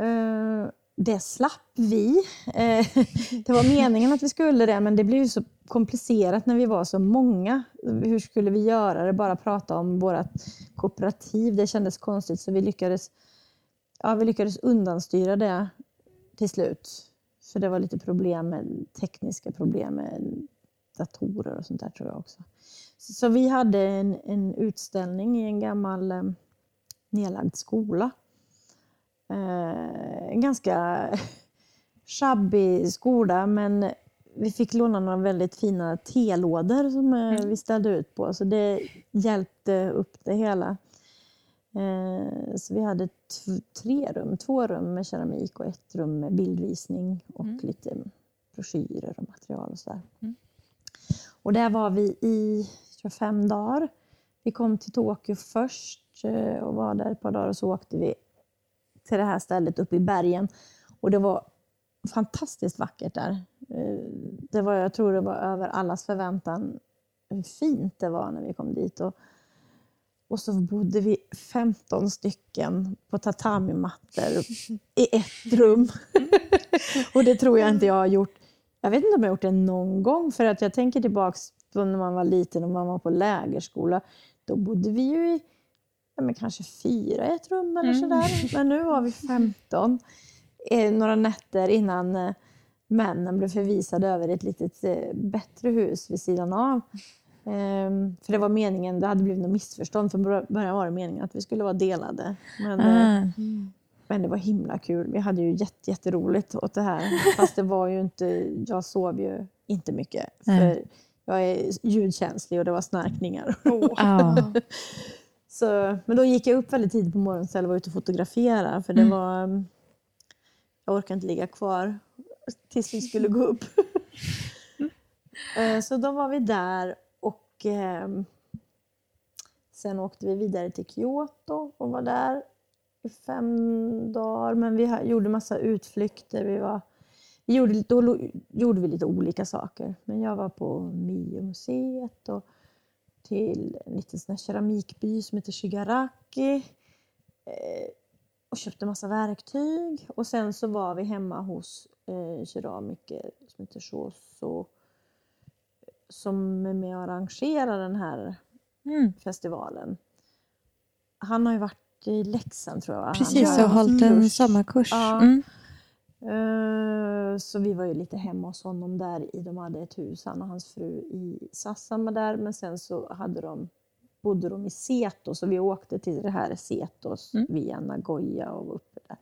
Eh, det slapp vi. Eh, [LAUGHS] det var meningen att vi skulle det, men det blev så komplicerat när vi var så många. Hur skulle vi göra det? Bara prata om vårt kooperativ. Det kändes konstigt, så vi lyckades, ja, vi lyckades undanstyra det till slut. För det var lite problem med tekniska problem med datorer och sånt där tror jag också. Så vi hade en, en utställning i en gammal eh, nedlagd skola. Eh, en ganska [LAUGHS] shabby skola, men vi fick låna några väldigt fina telådor som eh, mm. vi ställde ut på, så det hjälpte upp det hela. Eh, så vi hade tre rum, två rum med keramik och ett rum med bildvisning och mm. lite broschyrer och material och sådär. Mm. Och där var vi i tror fem dagar. Vi kom till Tokyo först eh, och var där ett par dagar och så åkte vi till det här stället uppe i bergen. Och det var fantastiskt vackert där. Eh, det var, jag tror det var över allas förväntan hur fint det var när vi kom dit. Och, och så bodde vi 15 stycken på tatamimattor i ett rum. [LAUGHS] och det tror jag inte jag har gjort. Jag vet inte om jag har gjort det någon gång. För att jag tänker tillbaka när man var liten och man var på lägerskola. Då bodde vi ju i ja, men kanske fyra i ett rum eller sådär. Men nu var vi 15. Eh, några nätter innan eh, männen blev förvisade över ett litet eh, bättre hus vid sidan av. Ehm, för det var meningen, det hade blivit något missförstånd. Från början var det meningen att vi skulle vara delade. Men, Ah. men det var himla kul. Vi hade ju jätte, jätteroligt åt det här. Fast det var ju inte, jag sov ju inte mycket. För Nej. Jag är ljudkänslig och det var snarkningar. [LAUGHS] Ja. Så, men då gick jag upp väldigt tidigt på morgonen och var ute och fotografera. För det Mm. var... mm, Jag orkade inte ligga kvar tills vi skulle gå upp. [LAUGHS] Eh, Så då var vi där och ehm, sen åkte vi vidare till Kyoto och var där i fem dagar. Men vi gjorde massa utflykter. Vi, var, vi gjorde, då gjorde vi lite olika saker. Men jag var på Mio-museet och till en liten sån keramikby som heter Shigaraki. Eh, och köpte massa verktyg. Och sen så var vi hemma hos eh, keramiker som heter Shoso som är med och arrangerar den här Mm. festivalen. Han har ju varit i Leksand tror jag. Precis, och hållit en kurs. sommarkurs. Ja. Mm. Eh, Så vi var ju lite hemma hos honom där. I, de hade ett hus, han och hans fru i Sassama där. Men sen så hade de, bodde de i Seto, så vi åkte till det här Setos Mm. via Nagoya och var uppe där.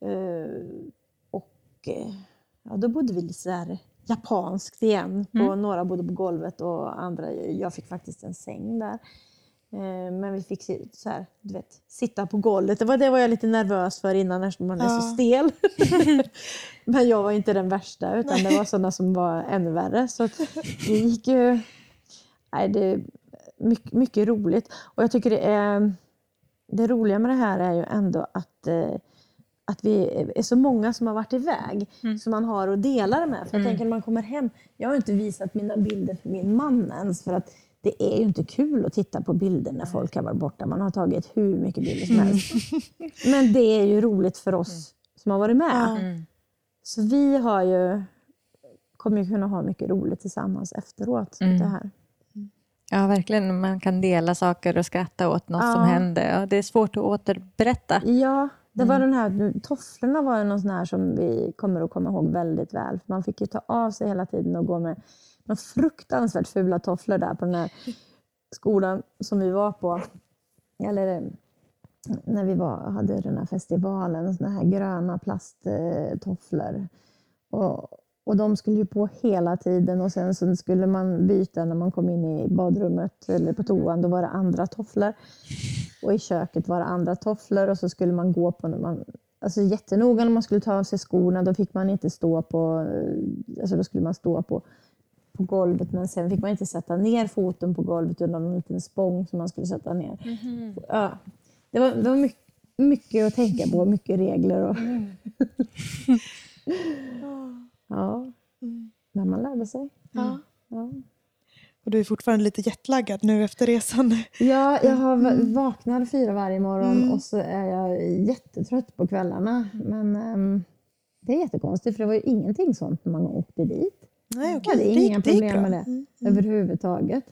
Eh, Och eh, ja, då bodde vi lite så här japanskt igen. På, Mm. Några bodde på golvet och andra, jag fick faktiskt en säng där. Eh, Men vi fick så här, du vet, sitta på golvet. Det var, det var jag lite nervös för innan eftersom man är så Ja. stel. [LAUGHS] Men jag var inte den värsta utan det var sådana som var ännu värre. Så det gick ju... Nej, det är mycket, mycket roligt. Och jag tycker det är... Det roliga med det här är ju ändå att, eh, att vi är så många som har varit iväg. Som man har att dela det med. För jag tänker när man kommer hem. Jag har inte visat mina bilder för min man ens. För att det är ju inte kul att titta på bilder när folk har varit borta. Man har tagit hur mycket bilder som helst. [LAUGHS] Men det är ju roligt för oss som har varit med. Mm. Så vi har ju, kommer ju kunna ha mycket roligt tillsammans efteråt. Mm. Det här. Ja, verkligen. Man kan dela saker och skratta åt något Ja. som hände. Och det är svårt att återberätta. Ja, det var den här, tofflorna var ju någon sån här som vi kommer att komma ihåg väldigt väl. Man fick ju ta av sig hela tiden och gå med, några fruktansvärt fula tofflor där på den här skolan som vi var på. Eller eh, när vi var, hade den här festivalen, såna här gröna plasttofflor. Och, och de skulle ju på hela tiden och sen så skulle man byta när man kom in i badrummet eller på toan, då var det andra tofflor. Och i köket var det andra tofflor och så skulle man gå på när man Alltså jättenoga när man skulle ta av sig skorna, då fick man inte stå på, eh, alltså då skulle man stå på, på golvet men sen fick man inte sätta ner foten på golvet utan en liten spång som man skulle sätta ner. Ja, det var, det var mycket, mycket att tänka på, mycket regler. Och [LAUGHS] ja, men man lärde sig. Ja. Ja. Och du är fortfarande lite jetlaggad nu efter resan. Ja, jag har va- vaknar fyra varje morgon och så är jag jättetrött på kvällarna. Men ehm, det är jättekonstigt för det var ju ingenting sånt när man åkte dit. Nej, Jag okej. hade Det inga det problem med det Mm. överhuvudtaget.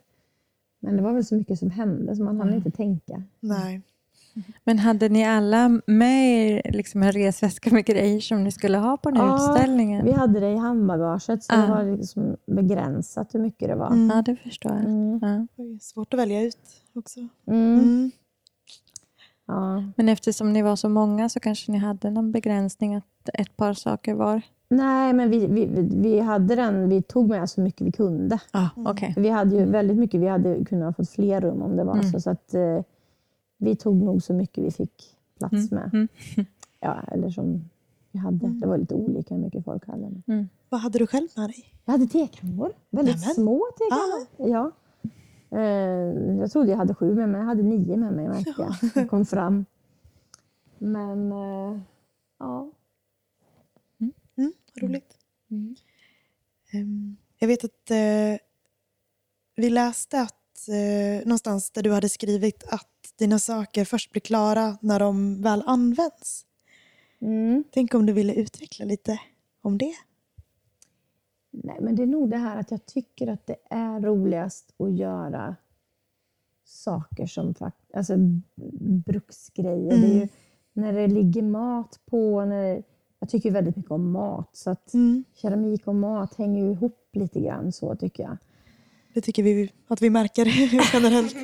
Men det var väl så mycket som hände så man hann inte tänka. Nej. Men hade ni alla med er liksom en resväska med grejer som ni skulle ha på den här utställningen? vi hade det i handbagaget så Ah. det var liksom begränsat hur mycket det var. Mm. Ja, det förstår jag. Mm. Ja. Oj, Svårt att välja ut också. Mm. Mm. Ja. Men eftersom ni var så många så kanske ni hade någon begränsning att ett par saker var? Nej, men vi, vi, vi hade den, vi tog med så mycket vi kunde. Ja, okej. Vi hade ju väldigt mycket, vi hade kunnat ha fått fler rum om det var Mm. så. så att, eh, vi tog nog så mycket vi fick plats med. Mm. Ja, eller som vi hade. Det var lite olika hur mycket folk hade. Mm. Vad hade du själv med dig? Jag hade tekannor. Väldigt Nämen. små tekannor. Ja. Eh, jag trodde jag hade sju med mig. Jag hade nio med mig märkte jag. Jag kom fram. Men eh, ja. Mm, vad roligt. Mm. Ehm, jag vet att eh, vi läste att eh, någonstans där du hade skrivit att dina saker först blir klara när de väl används. Mm. Tänk om du ville utveckla lite om det? Nej, men det är nog det här att jag tycker att det är roligast att göra saker som alltså bruksgrejer. Det är ju Mm. när det ligger mat på. När jag tycker väldigt mycket om mat. Så att Mm. keramik och mat hänger ju ihop lite grann så tycker jag. Det tycker vi att vi märker [LAUGHS] generellt.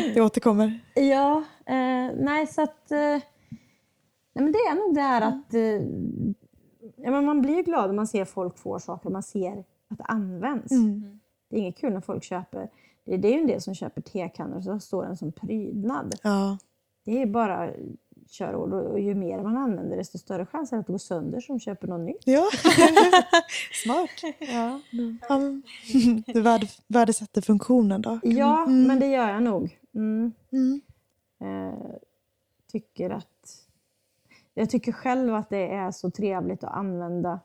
[LAUGHS] det återkommer. Ja, eh, nej så att... Eh, nej, men det är nog det här att... Eh, ja, men man blir glad när man ser folk få saker. Man ser att det används. Mm. Det är inget kul när folk köper... Det, det är ju en del som köper tekannor och så står den som prydnad. Ja. Det är bara körord och ju mer man använder desto större chans är det att det går sönder som köper något nytt. ja. [LAUGHS] Smart. Ja, Ja. Du värde, värdesätter funktionen då? ja Mm. men det gör jag nog. Mm. Mm. Eh, tycker att... Jag tycker själv att det är så trevligt att använda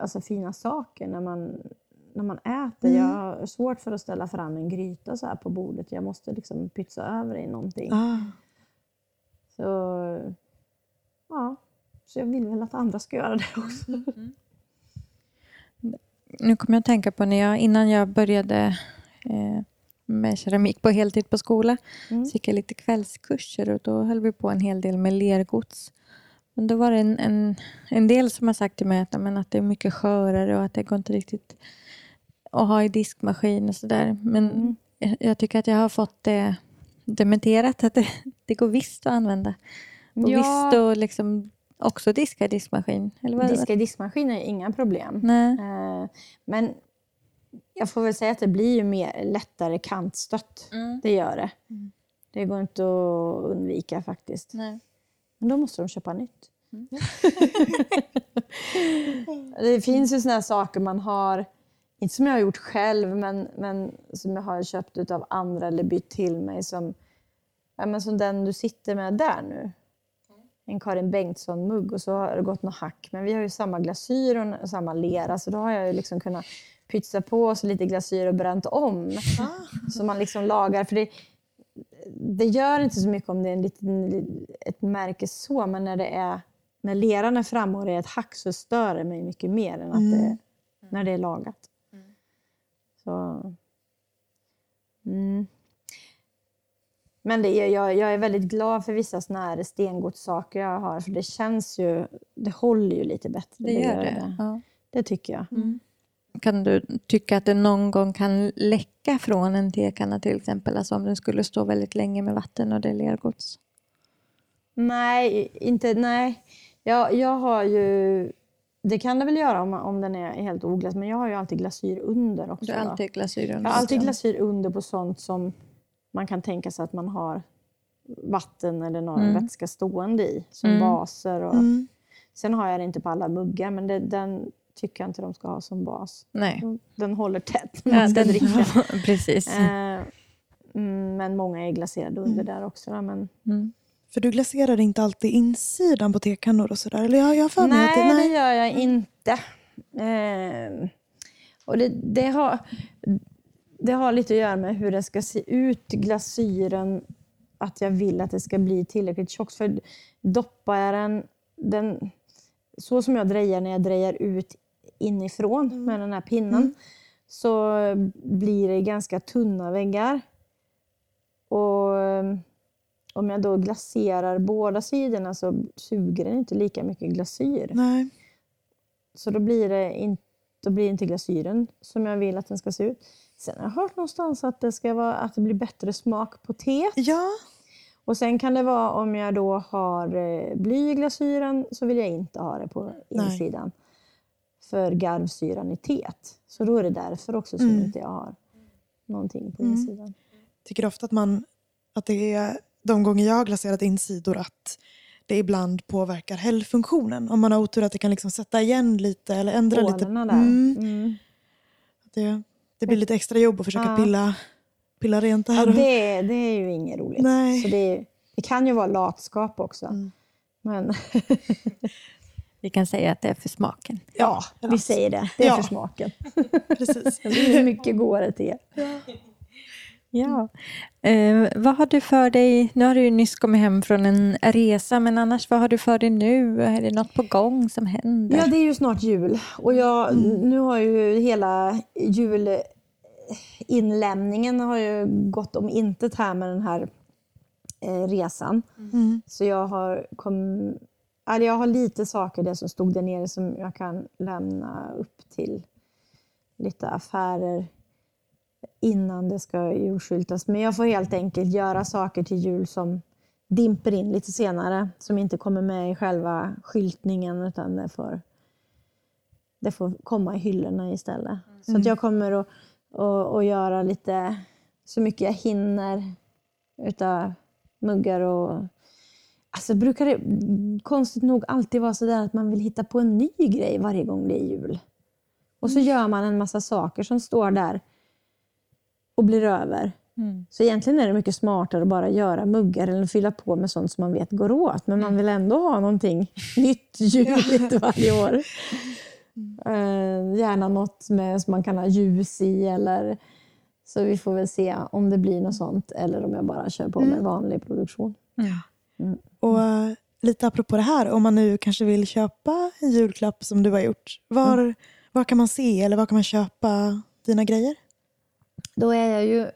alltså, fina saker när man, när man äter. Mm. Jag har svårt för att ställa fram en gryta så här på bordet. Jag måste liksom pytsa över i någonting. Ah. Så, ja. så jag vill väl att andra ska göra det också. Nu kommer jag att tänka på när jag, innan jag började eh, med keramik på heltid på skola, Mm. så gick jag lite kvällskurser och då höll vi på en hel del med lergods. Men då var det en, en, en del som har sagt till mig att, men, att det är mycket skörare och att det går inte riktigt att ha i diskmaskin och sådär. Men Mm. jag, jag tycker att jag har fått det dementerat att det, det går visst att använda. Och Ja. visst att liksom också diska i diskmaskin. Eller vad? Diska i diskmaskin är inga problem. Nej. Eh, men jag får väl säga att det blir ju mer lättare kantstött. Mm. Det gör det. Mm. Det går inte att undvika faktiskt. Nej. Men då måste de köpa nytt. [LAUGHS] det finns ju såna här saker man har, inte som jag har gjort själv, men, men som jag har köpt av andra eller bytt till mig. Som, ja, men som den du sitter med där nu. En Karin Bengtsson-mugg och så har det gått något hack. Men vi har ju samma glasyr och samma lera så då har jag ju liksom kunnat pytsa på så lite glasyr och bränt om. Så man liksom lagar. För det, det gör inte så mycket om det är en liten, ett märke så, men när, det är, när leran är framme och det är ett hack så stör det mig mycket mer än att det, när det är lagat. Så, mm. Men det jag, jag är väldigt glad för vissa såna här stengodssaker jag har, för det känns ju, det håller ju lite bättre. Det gör det. Ja. Det tycker jag. Kan du tycka att det någon gång kan läcka från en tekanna till exempel? Alltså om den skulle stå väldigt länge med vatten och det är lergods? Nej, inte, nej. Jag, jag har ju... Det kan det väl göra om, om den är helt oglass, men jag har ju alltid glasyr under också. Du har alltid glasyr jag under? har alltid glasyr under på sånt som man kan tänka sig att man har vatten eller någon Mm. vätska stående i, som Mm. baser. Och, Mm. Sen har jag det inte på alla muggar, men det, den tycker jag inte de ska ha som bas. Nej. Den håller tätt när man Ja, ska den, dricka. [LAUGHS] precis. Eh, mm, men många är glaserade under där också. då, Men, Mm. För du glaserar inte alltid insidan på tekannor och sådär? Eller jag, jag för mig Nej, att det, det gör jag inte. Eh, och det, det, har, det har lite att göra med hur det ska se ut, glasyren. Att jag vill att det ska bli tillräckligt tjockt. För doppar jag den, den så som jag drejar när jag drejar ut inifrån med den här pinnen så blir det ganska tunna väggar. Och eh, om jag då glaserar båda sidorna så suger den inte lika mycket glasyr. Nej. Så då blir, det in, då blir inte glasyren som jag vill att den ska se ut. Sen har jag hört någonstans att det, ska vara, att det blir bättre smak på teet. Ja. Och sen kan det vara om jag då har eh, bly i glasyren så vill jag inte ha det på Nej. För garvsyran i teet. Så då är det därför också som Mm. inte jag har någonting på Mm. insidan. tycker ofta att, man, att det är de gånger jag har glaserat insidor att det ibland påverkar hällfunktionen. Om man har otur att det kan liksom sätta igen lite eller ändra lite. Hålen där. Mm, Mm. det, det blir lite extra jobb att försöka Ja. pilla, pilla rent det Ja, här. det, det är ju inget roligt. Nej. Så det, det kan ju vara latskap också. Mm. Men [LAUGHS] Vi kan säga att det är för smaken. Ja, vi säger det. Det är Ja. för smaken. [LAUGHS] Precis. Det blir mycket godare te. Ja. Eh, vad har du för dig? Nu har du ju nyss kommit hem från en resa, men annars vad har du för dig nu? Är det något på gång som händer? Ja, det är ju snart jul. Och jag, nu har ju hela julinlämningen har ju gått om intet här med den här eh, resan. Mm. Så jag har, kom, eller jag har lite saker där som stod där nere som jag kan lämna upp till lite affärer innan det ska julskyltas. Men jag får helt enkelt göra saker till jul som dimper in lite senare, som inte kommer med i själva skyltningen utan det får, det får komma i hyllorna istället. Så att jag kommer att, att, att göra lite, så mycket jag hinner utav muggar och Alltså brukar det konstigt nog alltid vara så där att man vill hitta på en ny grej varje gång det är jul. Och så gör man en massa saker som står där och blir över. Mm. Så egentligen är det mycket smartare att bara göra muggar eller fylla på med sånt som man vet går åt. Men man vill ändå ha någonting [LAUGHS] nytt juligt varje år. Eh, gärna något med, som man kan ha ljus i. Eller, så vi får väl se om det blir något sånt eller om jag bara kör på med vanlig produktion. Och eh, lite apropå det här, om man nu kanske vill köpa en julklapp som du har gjort, var, var kan man se eller var kan man köpa dina grejer? Då är jag ju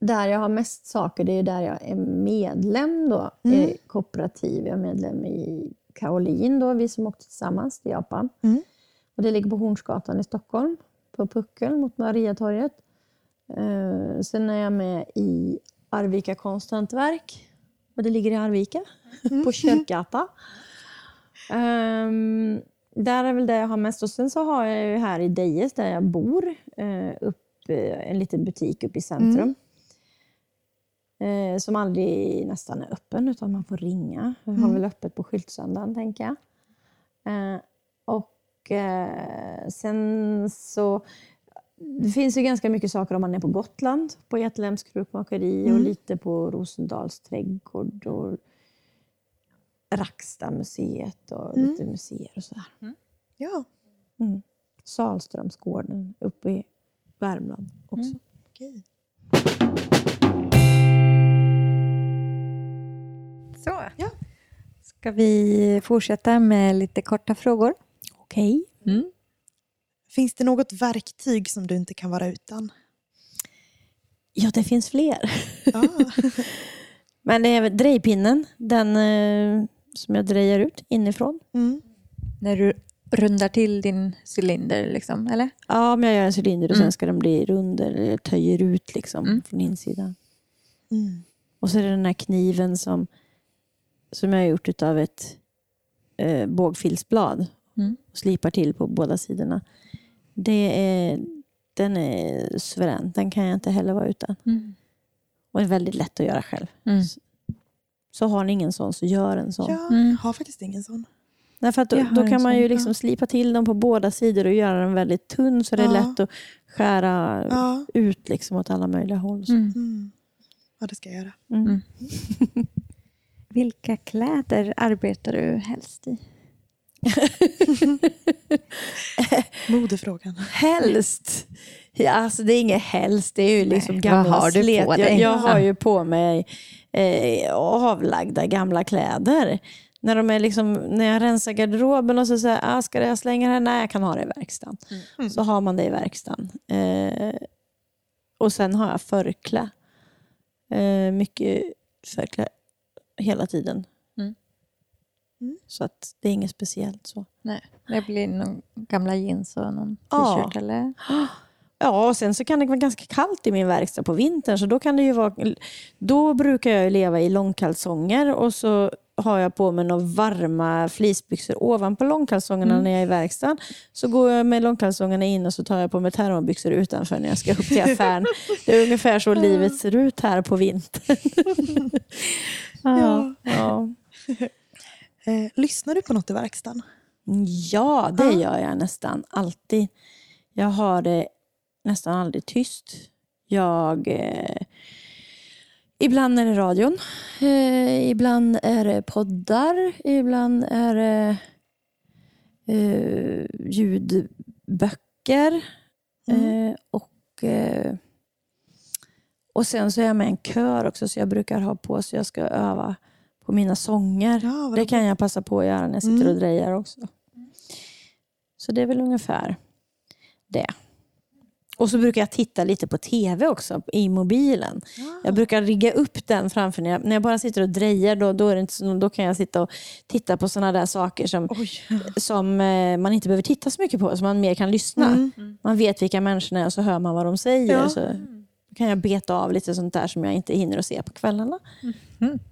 där jag har mest saker, det är ju där jag är medlem då, i kooperativ. Jag är medlem i Kaolin, då, vi som åkte tillsammans till Japan. Mm. Och det ligger på Hornsgatan i Stockholm, på Puckel mot Mariatorget. Eh, sen är jag med i Arvika konsthantverk, och det ligger i Arvika, på Köpgata. Ehm, där är väl det jag har mest. Och sen så har jag ju här i Dejes, där jag bor, eh, upp, eh, en liten butik uppe i centrum. Eh, som aldrig nästan är öppen, utan man får ringa. Jag har väl öppet på skyltsöndagen, tänker jag. Och sen så... Det finns ju ganska mycket saker om man är på Gotland, på Getlems krukmakeri och lite på Rosendals trädgård och Rackstadmuseet och lite museer och sådär. Ja, Mm. Salströmsgården uppe i Värmland också. okej. Så. Ja. Ska vi fortsätta med lite korta frågor? Okej. Mm. Finns det något verktyg som du inte kan vara utan? Ja, det finns fler. Ja. [LAUGHS] Men det är drejpinnen, den eh, som jag drejar ut inifrån. Mm. När du rundar till din cylinder, liksom, eller? Ja, men jag gör en cylinder och Mm. sen ska den bli rund eller töjer ut liksom Mm. från insidan. Mm. Och så är det den här kniven som, som jag har gjort av ett eh, bågfilsblad Mm. och slipar till på båda sidorna. Det är, den är suverän. Den kan jag inte heller vara utan. Mm. Och är väldigt lätt att göra själv. Mm. Så har ni ingen sån, så gör en sån. Jag Mm. har faktiskt ingen sån. Därför att då, då kan man sån, ju liksom slipa till dem på båda sidor och göra den väldigt tunn så det är Ja. lätt att skära Ja. ut liksom åt alla möjliga håll. Mm. Mm. ja, det ska jag göra. Mm. [LAUGHS] Vilka kläder arbetar du helst i? [LAUGHS] Modefrågan. Helst. Ja, alltså det är inget helst, det är ju liksom gamla har slet. Jag, jag har ju på mig eh, avlagda gamla kläder. När, de är liksom, när jag rensar garderoben och så säger ah, ska jag slänga det här? Nej, jag kan ha det i verkstaden. Mm. Så har man det i verkstaden. Eh, och sen har jag förklä. Eh, mycket förklä hela tiden. Mm. Mm. Så att det är inget speciellt så. Nej, det blir någon gamla jeans och någon Ja. t-shirt eller? Ja, och sen så kan det vara ganska kallt i min verkstad på vintern. Så då, kan det ju vara, då brukar jag leva i långkalsonger och så har jag på mig några varma fleecebyxor ovanpå långkalsongerna när jag är i verkstaden. Så går jag med långkalsongerna in och så tar jag på mig termobyxor utanför när jag ska upp till affären. Det är ungefär så [LAUGHS] livet ser ut här på vintern. [LAUGHS] Ja. Ja, Eh, lyssnar du på något i verkstaden? ja det Ja. gör jag nästan alltid. Jag har det nästan aldrig tyst. Jag... Eh, ibland är det radion. Eh, ibland är det poddar. Ibland är det eh, ljudböcker. Mm. Eh, och, eh, och sen så är jag med i en kör också, så jag brukar ha på så jag ska öva på mina sånger. Ja, det kan jag passa på att göra när jag sitter Mm. och drejar också. Så det är väl ungefär det. Och så brukar jag titta lite på tv också i mobilen. Jag brukar rigga upp den framför när jag, när jag bara sitter och drejar. Då, då, är det inte, då kan jag sitta och titta på sådana där saker som, Oj. som eh, man inte behöver titta så mycket på. Som man mer kan lyssna. Mm. Man vet vilka människorna är och så hör man vad de säger. Ja. Så kan jag beta av lite sånt där som jag inte hinner att se på kvällarna. Mm.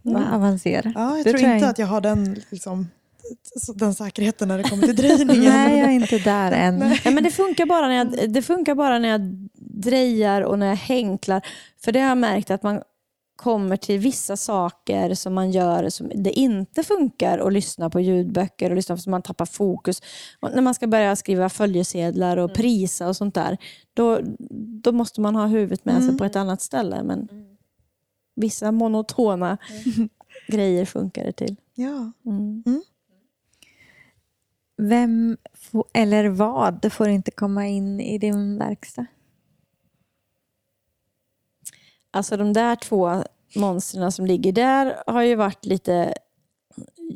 Vad avancerat. Ja, jag Det tror tror jag inte inte. att jag har den, liksom, den säkerheten när det kommer till drejningen. Nej, jag är inte där än. Nej, men det, funkar bara när jag, det funkar bara när jag drejar och när jag hänklar. För det har jag märkt att man kommer till vissa saker som man gör som det inte funkar att lyssna på ljudböcker och lyssna på så man tappar fokus. Och när man ska börja skriva följesedlar och prisa och sånt där, då, då måste man ha huvudet med sig på ett annat ställe. Men vissa monotona [LAUGHS] grejer funkar det till. Ja. Mm. Vem få- eller vad får inte komma in i din verkstad? Alltså de där två monstren som ligger där har ju varit lite...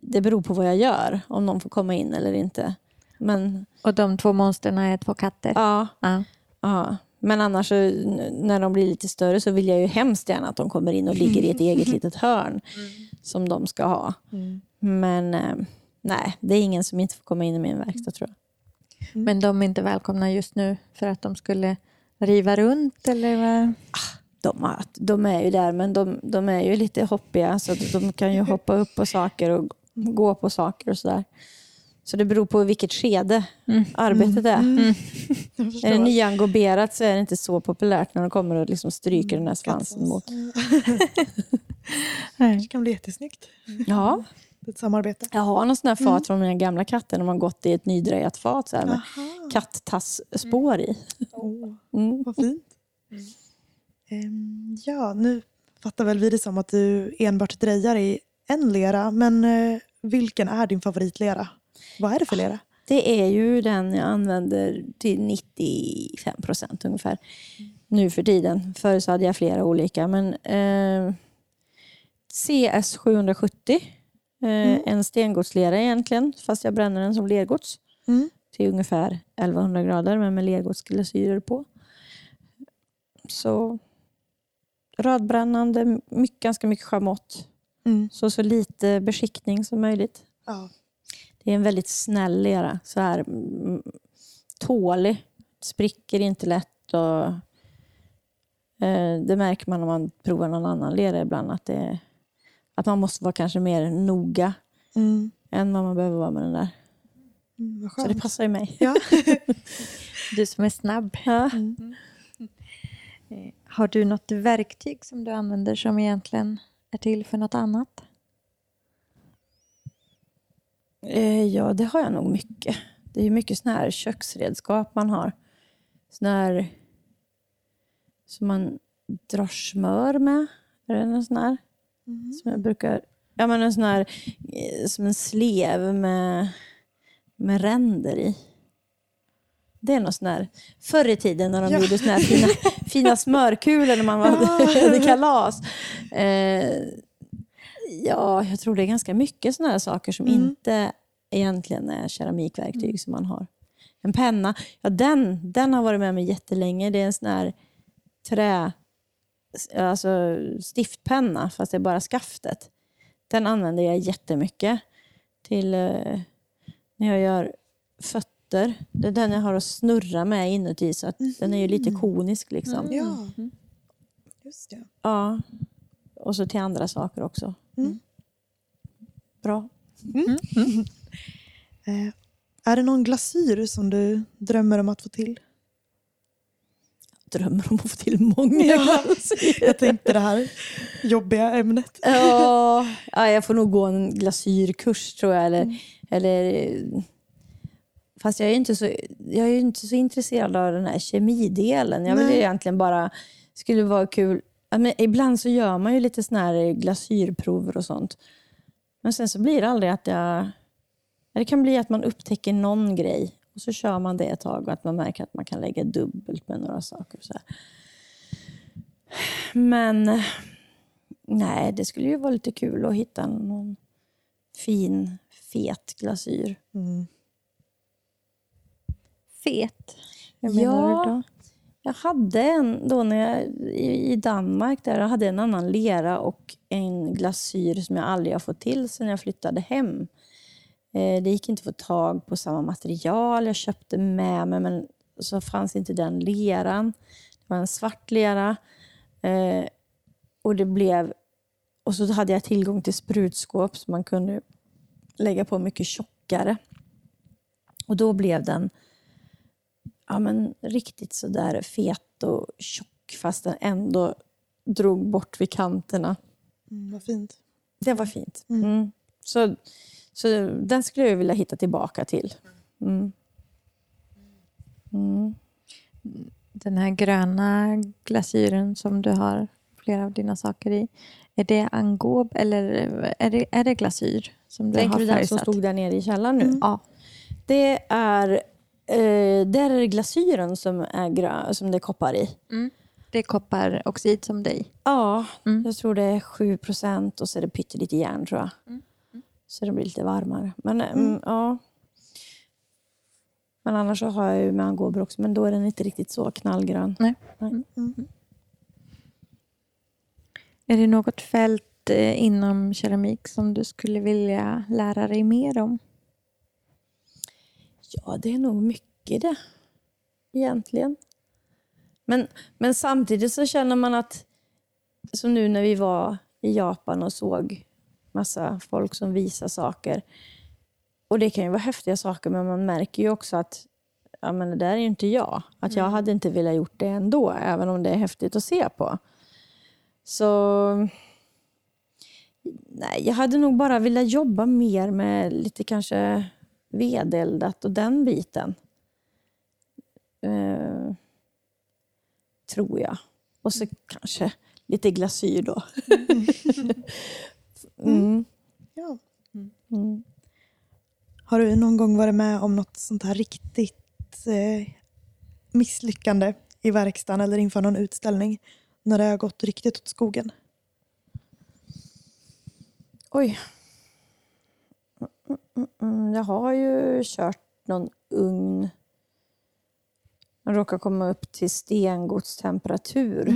Det beror på vad jag gör, om någon får komma in eller inte. Men, Och de två monstren är två katter? ja, Ja. ja. Men annars så, när de blir lite större så vill jag ju hemskt gärna att de kommer in och ligger i ett eget [LAUGHS] litet hörn som de ska ha. Mm. Men eh, nej, det är ingen som inte får komma in i min verkstad tror jag. Men de är inte välkomna just nu för att de skulle riva runt? Eller vad? De, har, de är ju där, men de, de är ju lite hoppiga så de kan ju hoppa upp på saker och gå på saker och sådär. Så det beror på vilket skede arbetet är. [LAUGHS] Jag Är det nyangoberat så är det inte så populärt när de kommer och liksom stryker den här svansen mot. [LAUGHS] Det kan bli jättesnyggt. Ja, Ett samarbete. jag har någon sån här fat från mina gamla katter när man gått i ett nydrejat fat så här, med Aha. katttassspår i. Åh, [LAUGHS] Mm. vad fint. Ehm, ja, nu fattar väl vi det som att du enbart drejar i en lera. Men eh, vilken är din favoritlera? Vad är det för lera? Det är ju den jag använder till 95 procent ungefär nu för tiden. Förr så hade jag flera olika. Men eh, CS 770, eh, en stengodslera egentligen, fast jag bränner den som lergods Mm. till ungefär 1100 grader, men med lergodsglasyrer på. Så rödbrännande, mycket, ganska mycket schamott. Mm. Så, så lite beskickning som möjligt. Ja. Det är en väldigt snäll lera. Så här, mm, tålig. Spricker inte lätt. Och, eh, det märker man om man provar någon annan lera ibland. Att, det, att man måste vara kanske mer noga Mm. än vad man behöver vara med den där. Mm, Så det passar ju mig. Ja. [LAUGHS] Du som är snabb. Ja. Eh, Har du något verktyg som du använder som egentligen är till för något annat? Eh, ja, det har jag nog mycket. Det är mycket såna här köksredskap man har. Såna här som man drar smör med. Är det en sån här? Som jag brukar... Ja, men en sån här eh, som en slev med, med ränder i. Det är något sån här... Förr i tiden när de Ja. gjorde såna här fina, fina smörkulor när man hade, [LAUGHS] hade kalas. Eh, ja, jag tror det är ganska mycket såna här saker som Mm. inte egentligen är keramikverktyg som man har. En penna, ja den, den har varit med mig jättelänge. Det är en sån här trä, alltså stiftpenna fast det är bara skaftet. Den använder jag jättemycket till eh, när jag gör fötter. Det är den jag har att snurra med inuti så att den är ju lite konisk liksom. ja. Just det. Ja. Och så till andra saker också. Mm. Bra. [LAUGHS] Eh, är det någon glasyr som du drömmer om att få till? Drömmer om att få till många Ja. Jag tänkte det här jobbiga ämnet. Ja, ja, jag får nog gå en glasyrkurs tror jag. Eller, eller, fast jag är, inte så, jag är inte så intresserad av den här kemidelen. Jag vill Nej. egentligen bara, skulle vara kul. Ja, men ibland så gör man ju lite såna här glasyrprover och sånt. Men sen så blir det aldrig att jag, Det kan bli att man upptäcker någon grej och så kör man det ett tag och att man märker att man kan lägga dubbelt med några saker. Så här. Men nej, det skulle ju vara lite kul att hitta någon fin, fet glasyr. Mm. Fet. Hur menar Ja. du då? Jag hade en, då när jag, i, Danmark, där jag hade en annan lera och en glasyr som jag aldrig har fått till sedan jag flyttade hem. Eh, det gick inte att få tag på samma material. Jag köpte med mig, men så fanns inte den leran. Det var en svart lera. Eh, och det blev... Och så hade jag tillgång till sprutskåp som man kunde lägga på mycket tjockare. Och då blev den ja, men riktigt så där fet och tjock fast den ändå drog bort vid kanterna. Mm, vad fint. Det var fint. Mm. Så, så den skulle jag vilja hitta tillbaka till. Mm. Mm. Den här gröna glasyren som du har flera av dina saker i. Är det angob eller är det, är det glasyr som du Tänker har du den som stod där nere i källaren nu? Ja. Det är, eh, där är det glasyren som, är grön, som det är koppar i. Det är kopparoxid som dig. Ja, Mm. jag tror det är 7 procent och så är det pyttelite järn tror jag. Så det blir lite varmare. Men mm. ja. Men annars så har jag ju med angober också, men då är den inte riktigt så knallgrön. Nej. Är det något fält eh, inom keramik som du skulle vilja lära dig mer om? Ja, det är nog mycket det. Egentligen. Men, men samtidigt så känner man att, som nu när vi var i Japan och såg massa folk som visar saker. Och det kan ju vara häftiga saker, men man märker ju också att ja, men det där är ju inte jag. Att jag hade inte velat gjort det ändå, även om det är häftigt att se på. Så... Nej, jag hade nog bara velat jobba mer med lite kanske vedeldat och den biten. Eh, tror jag. Och så kanske lite glasyr då. [LAUGHS] mm. Ja. Mm. Har du någon gång varit med om något sånt här riktigt eh, misslyckande i verkstaden eller inför någon utställning? När det har gått riktigt åt skogen? Oj. Mm, mm, mm. Jag har ju kört någon ugn. Den råkar komma upp till stengodstemperatur.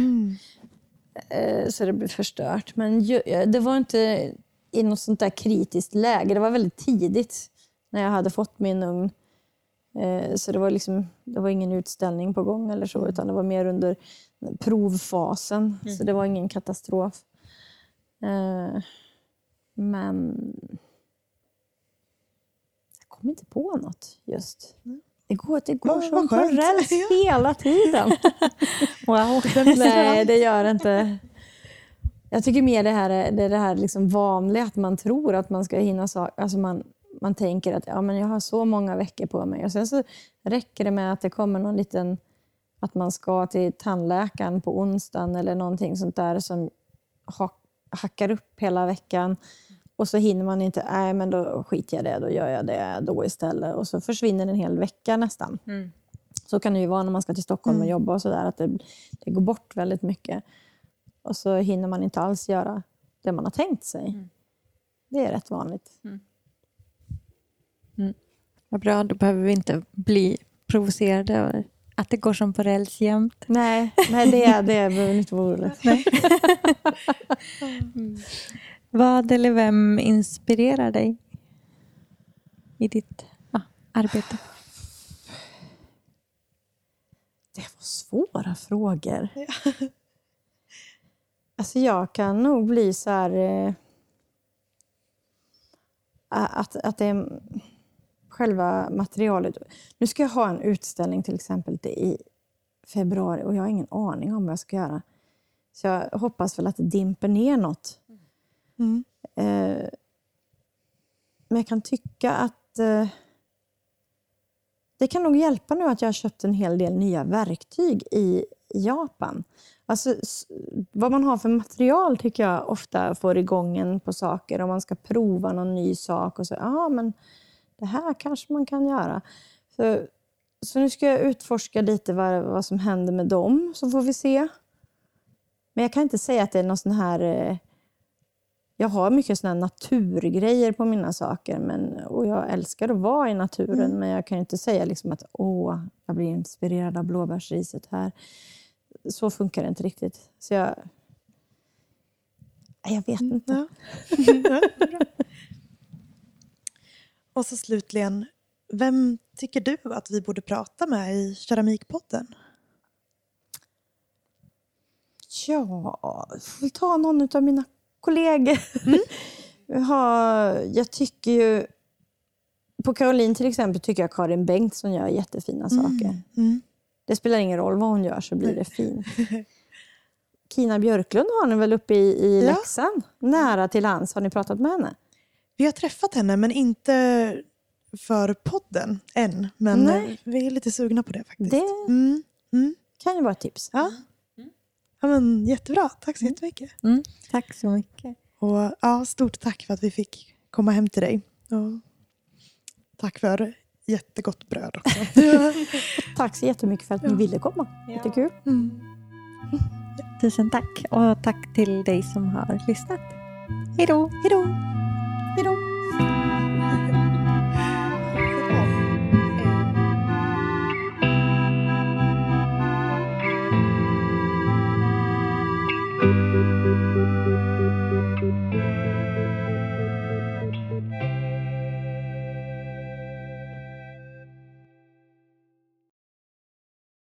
Eh, Så det blev förstört. Men eh, det var inte i något sånt där kritiskt läge. Det var väldigt tidigt när jag hade fått min ugn. Eh, Så det var, liksom, det var ingen utställning på gång eller så, utan det var mer under provfasen. Så det var ingen katastrof. Men kommer inte på något just. Det går, det går som på räls [LAUGHS] hela tiden. [LAUGHS] Wow. [LAUGHS] Nej, det gör det inte. Jag tycker mer det här är det, det här liksom vanliga, att man tror att man ska hinna saker. Alltså man, man tänker att ja, men jag har så många veckor på mig. Och sen så räcker det med att det kommer någon liten... Att man ska till tandläkaren på onsdagen eller någonting sånt där som ha, hackar upp hela veckan. Och så hinner man inte, nej men då skiter jag det, då gör jag det då istället. Och så försvinner en hel vecka nästan. Så kan det ju vara när man ska till Stockholm och jobba och sådär, att det, det går bort väldigt mycket. Och så hinner man inte alls göra det man har tänkt sig. Det är rätt vanligt. Vad bra, då behöver vi inte bli provocerade över att det går som på räls jämt. Nej, nej det, det behöver ni inte vara oroliga [LAUGHS] för. [LAUGHS] Vad eller vem inspirerar dig i ditt ja, arbete? Det var svåra frågor. [LAUGHS] Alltså jag kan nog bli så här... Eh, att, att det är själva materialet. Nu ska jag ha en utställning till exempel i februari och jag har ingen aning om vad jag ska göra. Så jag hoppas väl att det dimper ner något. Mm. Eh, men jag kan tycka att eh, det kan nog hjälpa nu att jag har köpt en hel del nya verktyg i Japan. Alltså, vad man har för material tycker jag ofta får igång en på saker. Om man ska prova någon ny sak och så, ja men det här kanske man kan göra. Så, så nu ska jag utforska lite vad, vad som händer med dem, så får vi se. Men jag kan inte säga att det är någon sån här... Eh, jag har mycket såna naturgrejer på mina saker men, och jag älskar att vara i naturen Mm. men jag kan inte säga liksom att åh, jag blir inspirerad av blåbärsriset här. Så funkar det inte riktigt. Så jag... Jag vet inte. Ja. [LAUGHS] Och så slutligen, vem tycker du att vi borde prata med i Keramikpodden? Ja, jag får ta någon av mina kollegor. [LAUGHS] Har- jag tycker ju... På Caroline till exempel tycker jag Karin Bengtsson gör jättefina saker. Mm. Det spelar ingen roll vad hon gör så blir det fint. [LAUGHS] Kina Björklund har ni väl uppe i, i Ja. Leksand? Nära till hands. Har ni pratat med henne? Vi har träffat henne men inte för podden än. Men Nej. eh, vi är lite sugna på det faktiskt. Det Mm. Mm. kan ju vara ett tips. Ja. Ja men, jättebra, tack så jättemycket. Mm, tack så mycket. Och, ja, stort tack för att vi fick komma hem till dig. Och tack för jättegott bröd också. [LAUGHS] [LAUGHS] Tack så jättemycket för att ni ville komma. Jättekul. mm. Tusen tack. Och tack till dig som har lyssnat. Hej då! Hej då! Hej då.